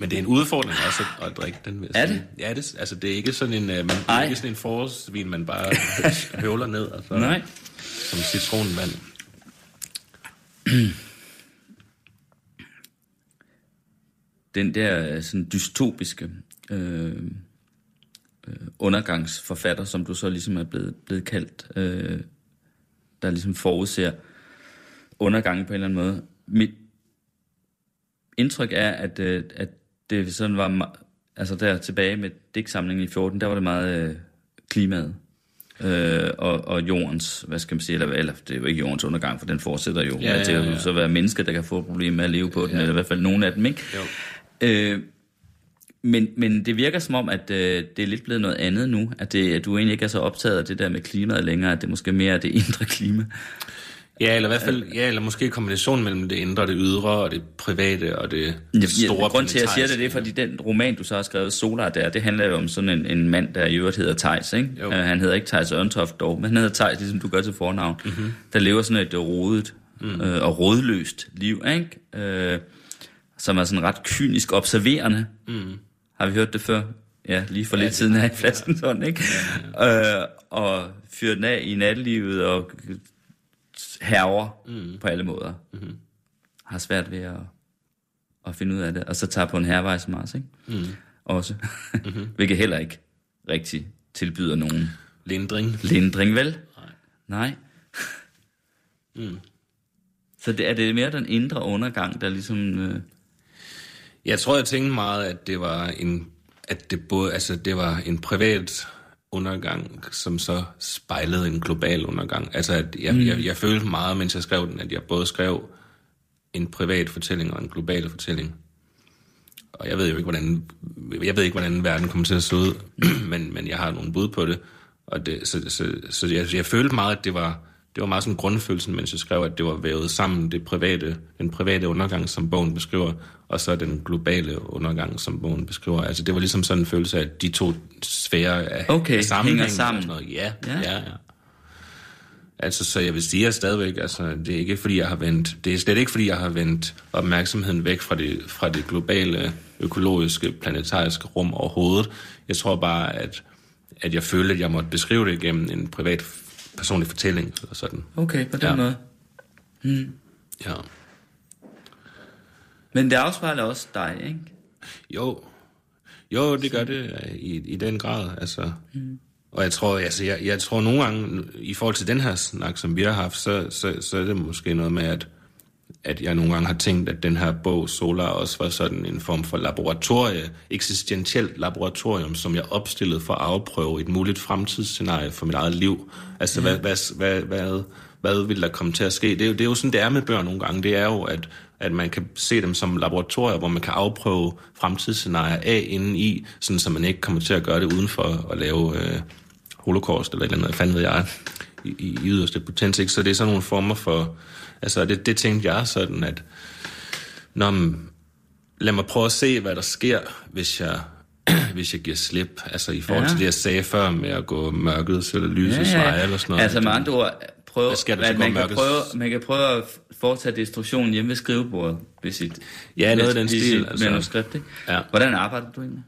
Men det er en udfordring også at, at drikke den, vil Er det? Ja, det, altså det er ikke sådan en, uh, man, det er ikke sådan en forårsvin, man bare høvler ned, altså, Nej. som citronvand. den der øh, sådan dystopiske øh, øh, undergangsforfatter, som du så ligesom er blevet, blevet kaldt, øh, der ligesom forudser undergangen på en eller anden måde. Mit indtryk er, at, øh, at det sådan var, altså der tilbage med digtsamlingen i 14, der var det meget øh, klimaet. Øh, og, og jordens, hvad skal man sige, eller, eller det er jo ikke jordens undergang, for den fortsætter jo. Ja, Ja, ja. Det så være mennesker, der kan få problemer med at leve på den, eller i hvert fald nogle af dem, ikke? Jo. Øh, men, men det virker som om, at øh, det er lidt blevet noget andet nu, at, det, at du egentlig ikke er så optaget af det der med klimaet længere, at det måske mere er det indre klima. Ja, eller i hvert fald, ja, eller måske kombinationen mellem det indre, det ydre, og det private, og det Ja, store grund til, at jeg siger det, det er, fordi den roman, du så har skrevet, Solar, der, det handler jo om sådan en, en mand, der i øvrigt hedder Tejs, ikke? Jo. Uh, han hedder ikke Tejs Ørntoft dog, men han hedder Tejs, ligesom du gør til fornavn, mm-hmm. der lever sådan et øh, rodet mm. øh, og rådløst liv, ikke? Øh, som er sådan ret kynisk observerende. Mm. Har vi hørt det før? Ja, lige for ja, lidt siden her i flasken sådan, ikke? Ja, ja. Øh, og fyrer den af i nattelivet og herrer mm. på alle måder. Mm-hmm. Har svært ved at, at finde ud af det. Og så tager på en hervej som Mars, ikke? Mm. Også. mm-hmm. Hvilket heller ikke rigtig tilbyder nogen Lindring. lindring, vel? Nej. Nej. mm. Så det, er det mere den indre undergang, der ligesom... Øh, Jeg tror, jeg tænkte meget, at det var en, at det både, altså det var en privat undergang, som så spejlede en global undergang. Altså, at jeg, mm. jeg, jeg følte meget, mens jeg skrev den, at jeg både skrev en privat fortælling og en global fortælling. Og jeg ved jo ikke, hvordan, jeg ved ikke, hvordan verden kommer til at se ud, men, men jeg har nogle bud på det. Og det så, så, så jeg, jeg følte meget, at det var, det var meget sådan grundfølelsen, mens jeg skrev, at det var vævet sammen, det private, den private undergang, som bogen beskriver, og så den globale undergang, som bogen beskriver. Altså det var ligesom sådan en følelse af, at de to sfærer er Okay, er sammenhængende hænger sammen. noget. Ja, Ja. ja. Altså, så jeg vil sige at stadigvæk, altså, det er ikke fordi, jeg har vendt, det er slet ikke fordi, jeg har vendt opmærksomheden væk fra det, fra det globale, økologiske, planetariske rum overhovedet. Jeg tror bare, at, at jeg følte, at jeg måtte beskrive det igennem en privat personlig fortælling, eller sådan. okay, på den Ja. måde. Ja. Men det afspejler også dig, ikke? Jo, jo, det gør det i, i den grad, altså. Mm. Og jeg tror, altså, jeg, jeg tror nogle gange, i forhold til den her snak, som vi har haft, så, så, så er det måske noget med, at, at jeg nogle gange har tænkt, at den her bog, Solar, også var sådan en form for laboratorie, eksistentielt laboratorium, som jeg opstillede for at afprøve et muligt fremtidsscenarie for mit eget liv. Altså, mm. hvad, hvad, hvad, hvad, hvad vil der komme til at ske? Det er, jo, det er jo sådan, det er med bøger nogle gange. Det er jo, at, at man kan se dem som laboratorier, hvor man kan afprøve fremtidsscenarier af inden i, sådan så man ikke kommer til at gøre det uden for at lave øh, holocaust eller et eller andet, fanden ved jeg, i, i, i yderste potens. Ikke? Så det er sådan nogle former for... Altså, det, det tænkte jeg sådan, at... Nå, men, lad mig prøve at se, hvad der sker, hvis jeg, hvis jeg giver slip. Altså i forhold Ja. til det, jeg sagde før med at gå mørkets eller lysets ja, ja. eller sådan noget. Altså med andre ord, prøv, Hvad sker der, så at man, kan prøve, man kan prøve at foretage destruktionen hjemme ved skrivebordet ved sit, Ja, noget af den stil, sit altså. manuskript. Ikke? Ja. Hvordan arbejder du egentlig?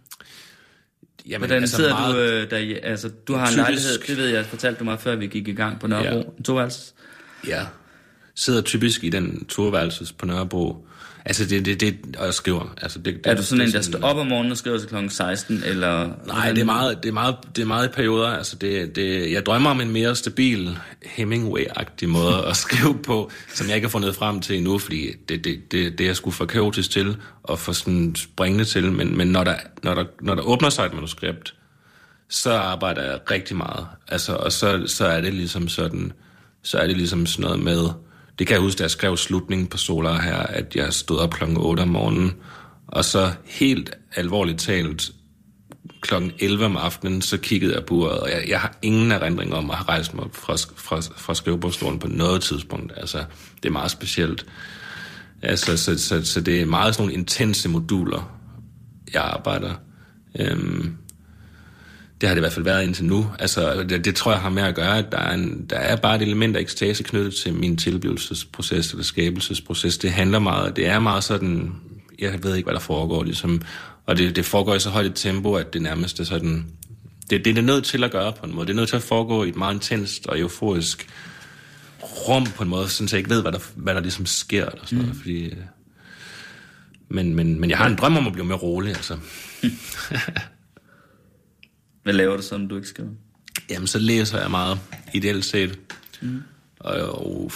Jamen, Hvordan altså sidder meget, du øh, der altså du har en Typisk- lejlighed, det ved jeg, fortalte du mig før vi gik i gang på Nørrebro, ja. to altså. Ja. Sidder typisk i den turværelses på Nørrebro. Altså, det, det, det og jeg skriver. Altså, det, det, Er du sådan en, det der står op om morgenen og skriver til kl. 16, eller... Nej, det er meget, det er meget, det er meget i perioder. Altså det, det, jeg drømmer om en mere stabil Hemingway-agtig måde at skrive på, som jeg ikke har fundet frem til endnu, fordi det, det, det, det er jeg sgu for kaotisk til og for sådan springende til. Men, men når, der, når, der, når der åbner sig et manuskript, så arbejder jeg rigtig meget. Altså, og så, så er det ligesom sådan, så er det ligesom sådan noget med, det kan jeg huske, da jeg skrev slutningen på Solar her, at jeg stod op klokken 8 om morgenen, og så helt alvorligt talt, klokken 11 om aftenen, så kiggede jeg på uret, og jeg, jeg har ingen erindring om at have rejst mig fra, fra, fra skrivebordstolen på noget tidspunkt. Altså, det er meget specielt. Altså, så, så, så det er meget sådan nogle intense moduler, jeg arbejder. Øhm, det har det i hvert fald været indtil nu. Altså, det, det tror jeg har med at gøre, at der er, en, der er bare et element af ekstase knyttet til min tilblivelsesproces eller skabelsesproces. Det handler meget, det er meget sådan, jeg ved ikke, hvad der foregår, ligesom, og det, det foregår i så højt et tempo, at det nærmest er sådan, det, det er nødt til at gøre på en måde. Det er nødt til at foregå i et meget intenst og euforisk rum på en måde, så jeg ikke ved, hvad der, hvad der ligesom sker. Eller sådan mm. noget, fordi, øh, men, men, men jeg har en drøm om at blive mere rolig, altså. Hvad laver du så, når du ikke skriver? Jamen, så læser jeg meget, ideelt set. Mm. Og, og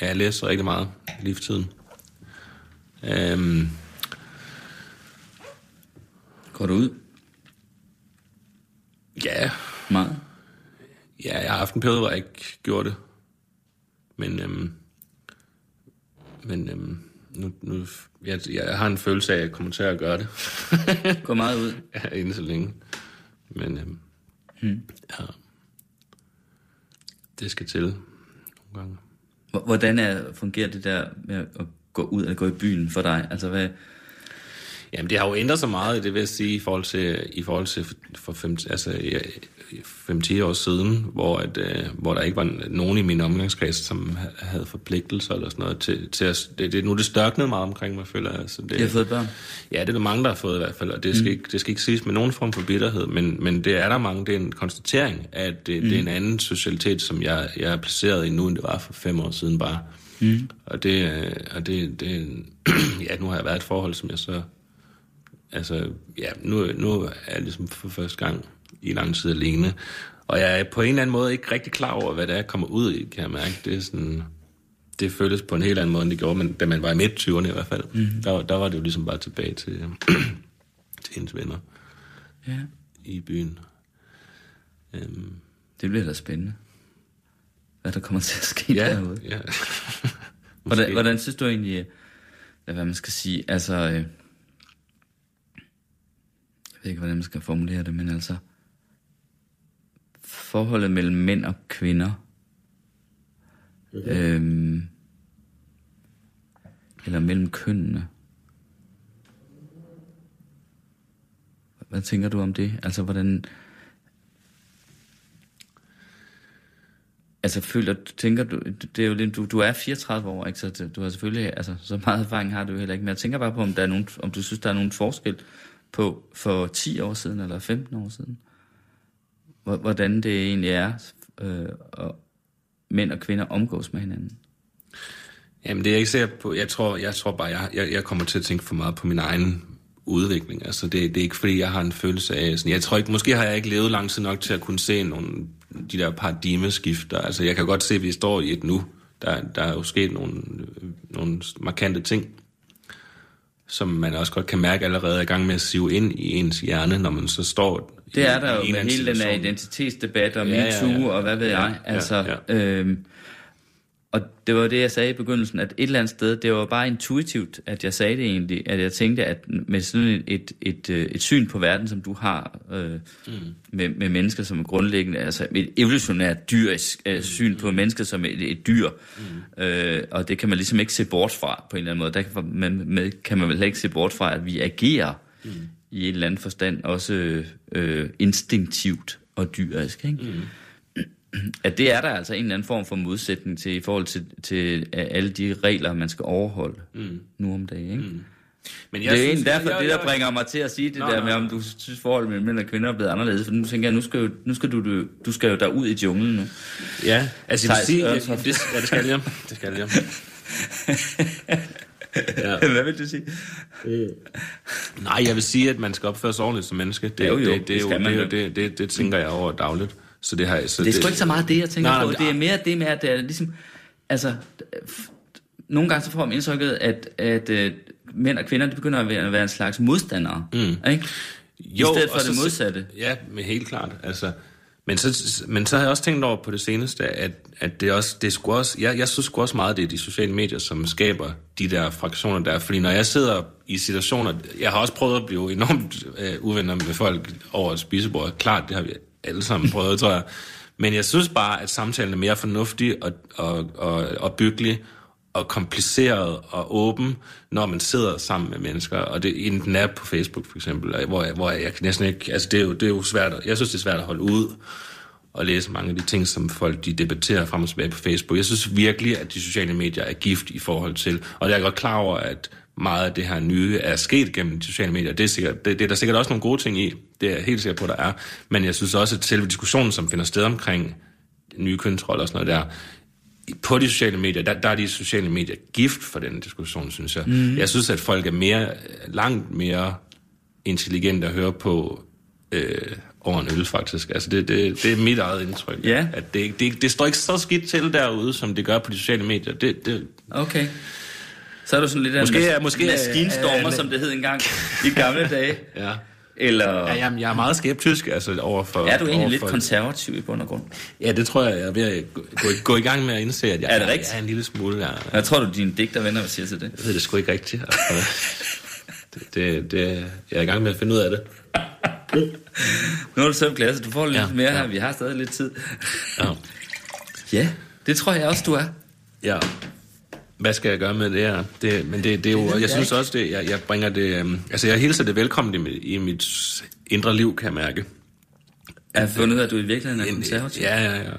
ja, jeg læser rigtig meget lige for tiden. Øhm, Går du ud? ja, Meget? ja, jeg har haft en periode, hvor jeg ikke gjorde det. Men, øhm, men øhm, nu, nu, jeg, jeg har en følelse af, at jeg kommer til at gøre det. Går meget ud? ja, inden så længe. Men øhm, hmm. ja, det skal til nogle gange. Hvordan er, fungerer det der med at gå ud eller gå i byen for dig? Altså, hvad, Jamen, det har jo ændret sig meget, det vil jeg sige, i forhold til, i forhold til for, for fem, altså, ja, 5-10 år siden, hvor, at, øh, hvor der ikke var nogen i min omgangskreds, som ha- havde forpligtelser eller sådan noget til, til at, det, det, nu er det størknet meget omkring mig, føler jeg. Altså, det, jeg har fået børn? Ja, det er der mange, der har fået i hvert fald, og det skal, mm. ikke, det skal ikke siges med nogen form for bitterhed, men, men det er der mange, det er en konstatering, at det, mm. det er en anden socialitet, som jeg, jeg er placeret i nu, end det var for fem år siden bare. Mm. Og det, øh, og det, det ja, nu har jeg været i et forhold, som jeg så, altså, ja, nu, nu er jeg ligesom for første gang i lang tid alene, og jeg er på en eller anden måde ikke rigtig klar over, hvad det er, jeg kommer ud i, kan jeg mærke. Det er sådan, det føles på en helt anden måde, end det gjorde, men da man var i midt-20'erne i hvert fald, mm. der, der var det jo ligesom bare tilbage til, til hendes venner Ja. i byen. Øhm, Det bliver da spændende. Hvad der kommer til at ske ja, derude. ja. Hvordan, hvordan synes du egentlig, hvad man skal sige, altså, øh, jeg ved ikke, hvordan man skal formulere det, men altså, forholdet mellem mænd og kvinder, øhm, eller mellem kønnene. Hvad tænker du om det? Altså, hvordan... Altså, føler, tænker du, det er jo lidt, du, du er 34 år, ikke? Så du har selvfølgelig, altså, så meget erfaring har du heller ikke. Men jeg tænker bare på, om, der er nogen, om du synes, der er nogen forskel på for 10 år siden eller 15 år siden. Hvordan det egentlig er, øh, at mænd og kvinder omgås med hinanden. Jamen, det er jeg ikke sikker på. Jeg tror, jeg tror bare, jeg, jeg, jeg kommer til at tænke for meget på min egen udvikling. Altså, det, det er ikke, fordi jeg har en følelse af... Sådan, jeg tror ikke, måske har jeg ikke levet lang tid nok til at kunne se nogle, de der paradigmeskifter. Altså, jeg kan godt se, at vi står i et nu. Der, der er jo sket nogle, øh, nogle markante ting, som man også godt kan mærke allerede er i gang med at sive ind i ens hjerne, når man så står i, Det er der jo en med hele den her identitetsdebat og Ja, ja, ja. MeToo og hvad ved Ja, jeg. ja, Altså, ja. Øhm, og det var det, jeg sagde i begyndelsen, at et eller andet sted, det var bare intuitivt, at jeg sagde det egentlig, at jeg tænkte, at med sådan et, et, et, øh, et syn på verden, som du har øh, mm. med, med mennesker som er grundlæggende, altså et evolutionært dyrisk øh, syn på mennesker som et, et dyr, mm. øh, og det kan man ligesom ikke se bort fra på en eller anden måde. Der kan man, med, kan man vel ikke se bort fra, at vi agerer mm. i en eller anden forstand også øh, instinktivt og dyrisk, ikke? Mm at det er der altså en eller anden form for modsætning til i forhold til, til øh, alle de regler, man skal overholde mm. nu om dagen. Ikke? Men Det er synes- egentlig derfor, jeg- det der jeg- bringer mig til at sige det Nå, der med, om du synes forholdet mellem mænd og kvinder er blevet anderledes. For nu tænker jeg, nu skal, jo, nu skal du, du, du skal jo derud i junglen nu. Ja, altså jeg vil sige, det, det, ja, det skal jeg. Det skal jeg. Ja. Hvad vil du sige? Nej, jeg vil sige, at man skal opføre sig ordentligt som menneske. Det, Jo, jo, det, det det, er det, jo- det, det, det tænker jeg over dagligt. Så det, har, så Det er sgu ikke så meget det, jeg tænker Nej, på. nej, Det er mere det med, at det er ligesom... Altså, nogle gange så får man indtrykket, at, at øh, mænd og kvinder, de begynder at være, at være en slags modstandere. Mm. Ikke? I stedet for og det så- modsatte. Ja, men helt klart. Altså, men, så, men så har jeg også tænkt over på det seneste, at, at det, også, det sgu også, jeg, jeg synes sgu også meget, det er de sociale medier, som skaber de der fraktioner der. Fordi når jeg sidder i situationer, jeg har også prøvet at blive enormt øh, uvenner med folk over et spisebord. Klart, det har vi alle sammen prøvet, tror jeg. Men jeg synes bare, at samtalen er mere fornuftig og, og, og, og byggelig, og kompliceret og åben, når man sidder sammen med mennesker, og det er den er på Facebook for eksempel, hvor jeg, hvor jeg kan næsten ikke, altså det er, jo, det er jo svært, jeg synes det er svært at holde ud og læse mange af de ting, som folk de debatterer frem og tilbage på Facebook. Jeg synes virkelig, at de sociale medier er gift i forhold til, og jeg er godt klar over, at meget af det her nye er sket gennem de sociale medier. Det er, sikkert, det, det er der sikkert også nogle gode ting i, det er jeg helt sikker på, der er, men jeg synes også, at selve diskussionen, som finder sted omkring nye kønsroller og sådan noget der, på de sociale medier, der, der er de sociale medier gift for den diskussion, synes jeg. Mm. Jeg synes, at folk er mere, langt mere intelligente at høre på øh, over en øl, faktisk. Altså, det, det, det er mit eget indtryk. Ja. At det, det, det står ikke så skidt til derude, som det gør på de sociale medier. Det, det, Okay. Så er du sådan lidt af Måske en er- måske er- maskinstormer, er- som det hed engang i gamle dage. ja. Eller Ja, jamen, jeg er meget skeptisk altså, overfor... er du egentlig lidt konservativ i bund og grund? Ja, det tror jeg, jeg er ved at gå, gå, gå i gang med at indse, at jeg Er det rigtigt? jeg er en lille smule... Jeg, Hvad tror du, dine digtervenner vil sige til det? Jeg ved det sgu ikke rigtigt. Altså, det, det, det, jeg er i gang med at finde ud af det. Nu er du selv klasse, du får lidt Ja, mere ja. her, vi har stadig lidt tid. Ja. Ja, det tror jeg også, du er. ja. Hvad skal jeg gøre med det her? Det, men det, det er jo, jeg, jeg synes også, det, jeg, jeg bringer det... Um, altså, jeg hilser det velkommen i, mit- i mit indre liv, kan jeg mærke. Jeg har fundet ud af, at du i virkeligheden er konservativ. Ja, ja, ja.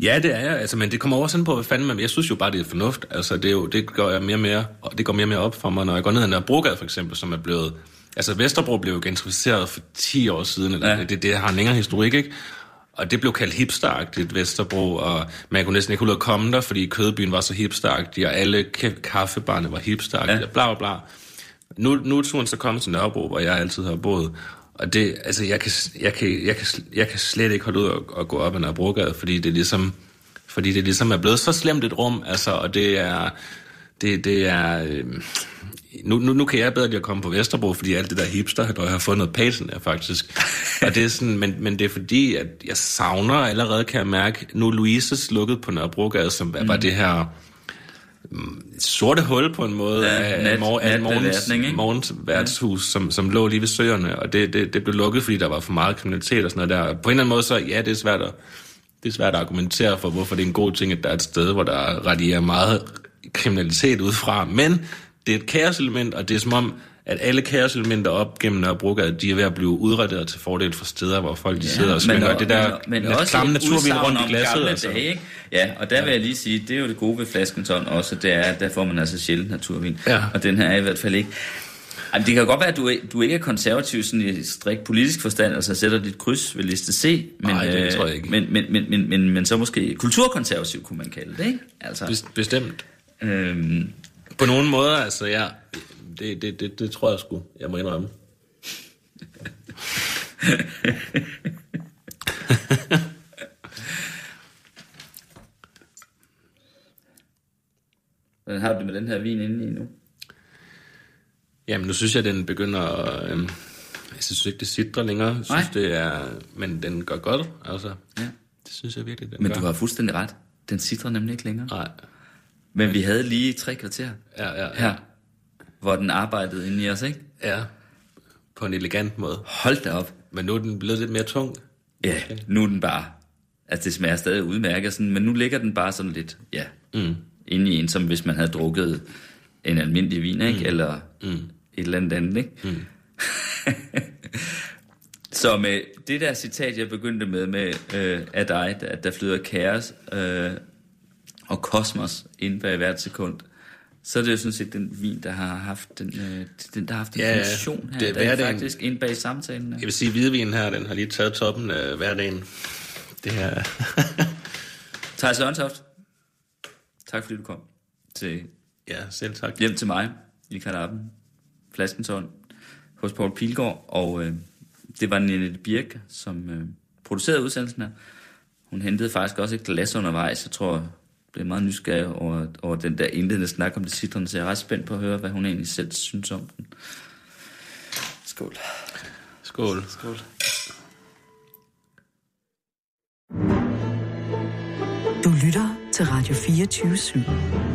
Ja, det er jeg. Altså, men det kommer over sådan på, hvad fanden man... Jeg synes jo bare, det er fornuft. Altså, det, er jo, det, går jeg mere og mere, og det går mere og mere op for mig, når jeg går ned ad Nørrebrogade, for eksempel, som er blevet... Altså, Vesterbro blev jo gentrificeret for 10 år siden. Eller, ja. det, det har en længere historik, ikke? Og det blev kaldt hipsteragtigt, Vesterbro, og man kunne næsten ikke holde ud at komme der, fordi Kødbyen var så hipsteragtig, og alle ka- kaffebarne var hipsteragtige, Ja. ja. bla bla bla. Nu, nu er turen så kommet til Nørrebro, hvor jeg altid har boet. Og det, altså, jeg kan, jeg kan, jeg kan, jeg kan slet ikke holde ud og, og gå op ad Nørrebrogade, fordi det er ligesom, fordi det ligesom er blevet så slemt et rum, altså, og det er, det, det er, øh, nu, nu, nu kan jeg bedre lide at komme på Vesterbro, fordi alt det der hipster, der jeg har fundet pacen er faktisk. Og det er sådan, men, men det er fordi, at jeg savner allerede, kan jeg mærke, nu Louises lukket på Nørrebrogade, som mm. var det her mm, sorte hul på en måde Ja, af, nat- mor, af morgens, morgens værtshus, som, som lå lige ved søerne, og det, det, det blev lukket, fordi der var for meget kriminalitet og sådan noget der. På en eller anden måde, så ja, det er svært at, det er svært at argumentere for, hvorfor det er en god ting, at der er et sted, hvor der radierer meget kriminalitet ud fra, men det er et kaoselement, og det er som om, at alle kaoselementer op gennem Nørrebrogade, de er ved at blive udraderet til fordel for steder, hvor folk de ja, sidder og svinger. det der men, men også klamme udsagn rundt i glasset. gamle Altså. Dage, ikke? Ja, og der vil jeg lige sige, det er jo det gode ved flaskenton også, det er, at der får man altså sjældent naturvin. Ja. Og den her er i hvert fald ikke. Jamen, det kan godt være, at du, ikke- du ikke er konservativ sådan i strikt politisk forstand, altså sætter dit kryds ved liste C. Men, Nej, det øh, tror jeg ikke. Men, men, men, men, men, men så måske kulturkonservativ, kunne man kalde det, ikke? Altså, Bes- Bestemt. øhm, På nogle måder, altså, ja, det, det, det, det tror jeg sgu, jeg må indrømme. hvordan har du det med den her vin inde i nu? Jamen, nu synes jeg, den begynder at... Øhm, jeg synes ikke, det sidder længere. Jeg synes, Nej. det er... Men den gør godt, altså. Ja. Det synes jeg virkelig, den Men gør. du har fuldstændig ret. Den sidder nemlig ikke længere. Nej. Men vi havde lige tre kvarter Ja, ja, ja. her, hvor den arbejdede inde i os, ikke? ja. På en elegant måde. Hold da op. Men nu er den blevet lidt mere tung. Ja, nu er den bare... Altså, det smager stadig udmærket, sådan, men nu ligger den bare sådan lidt, ja, mm. inde i en, som hvis man havde drukket en almindelig vin, ikke? Mm. Eller mm. et eller andet andet, ikke? Mm. Så med det der citat, jeg begyndte med, med øh, af dig, at der flyder kaos øh, og kosmos inden bag hvert sekund, så er det jo sådan set den vin, der har haft den, øh, den der har haft en Ja, funktion her. Det er Det, er faktisk ind bag samtalen. Jeg vil sige, at hvidvinen her, den har lige taget toppen af hverdagen. Det her... Thijs Løntoft, tak fordi du kom til, ja, selv tak. hjem til mig i Karaben, Flaskentårn, hos Paul Pilgaard, og øh, det var Nette Birk, som øh, producerede udsendelsen her. Hun hentede faktisk også et glas undervejs. Jeg tror, blev meget nysgerrig over, over den der indledende snak om det citrone, så jeg er ret spændt på at høre, hvad hun egentlig selv synes om den. Skål. Skål. Skål. Du lytter til Radio 24 /7.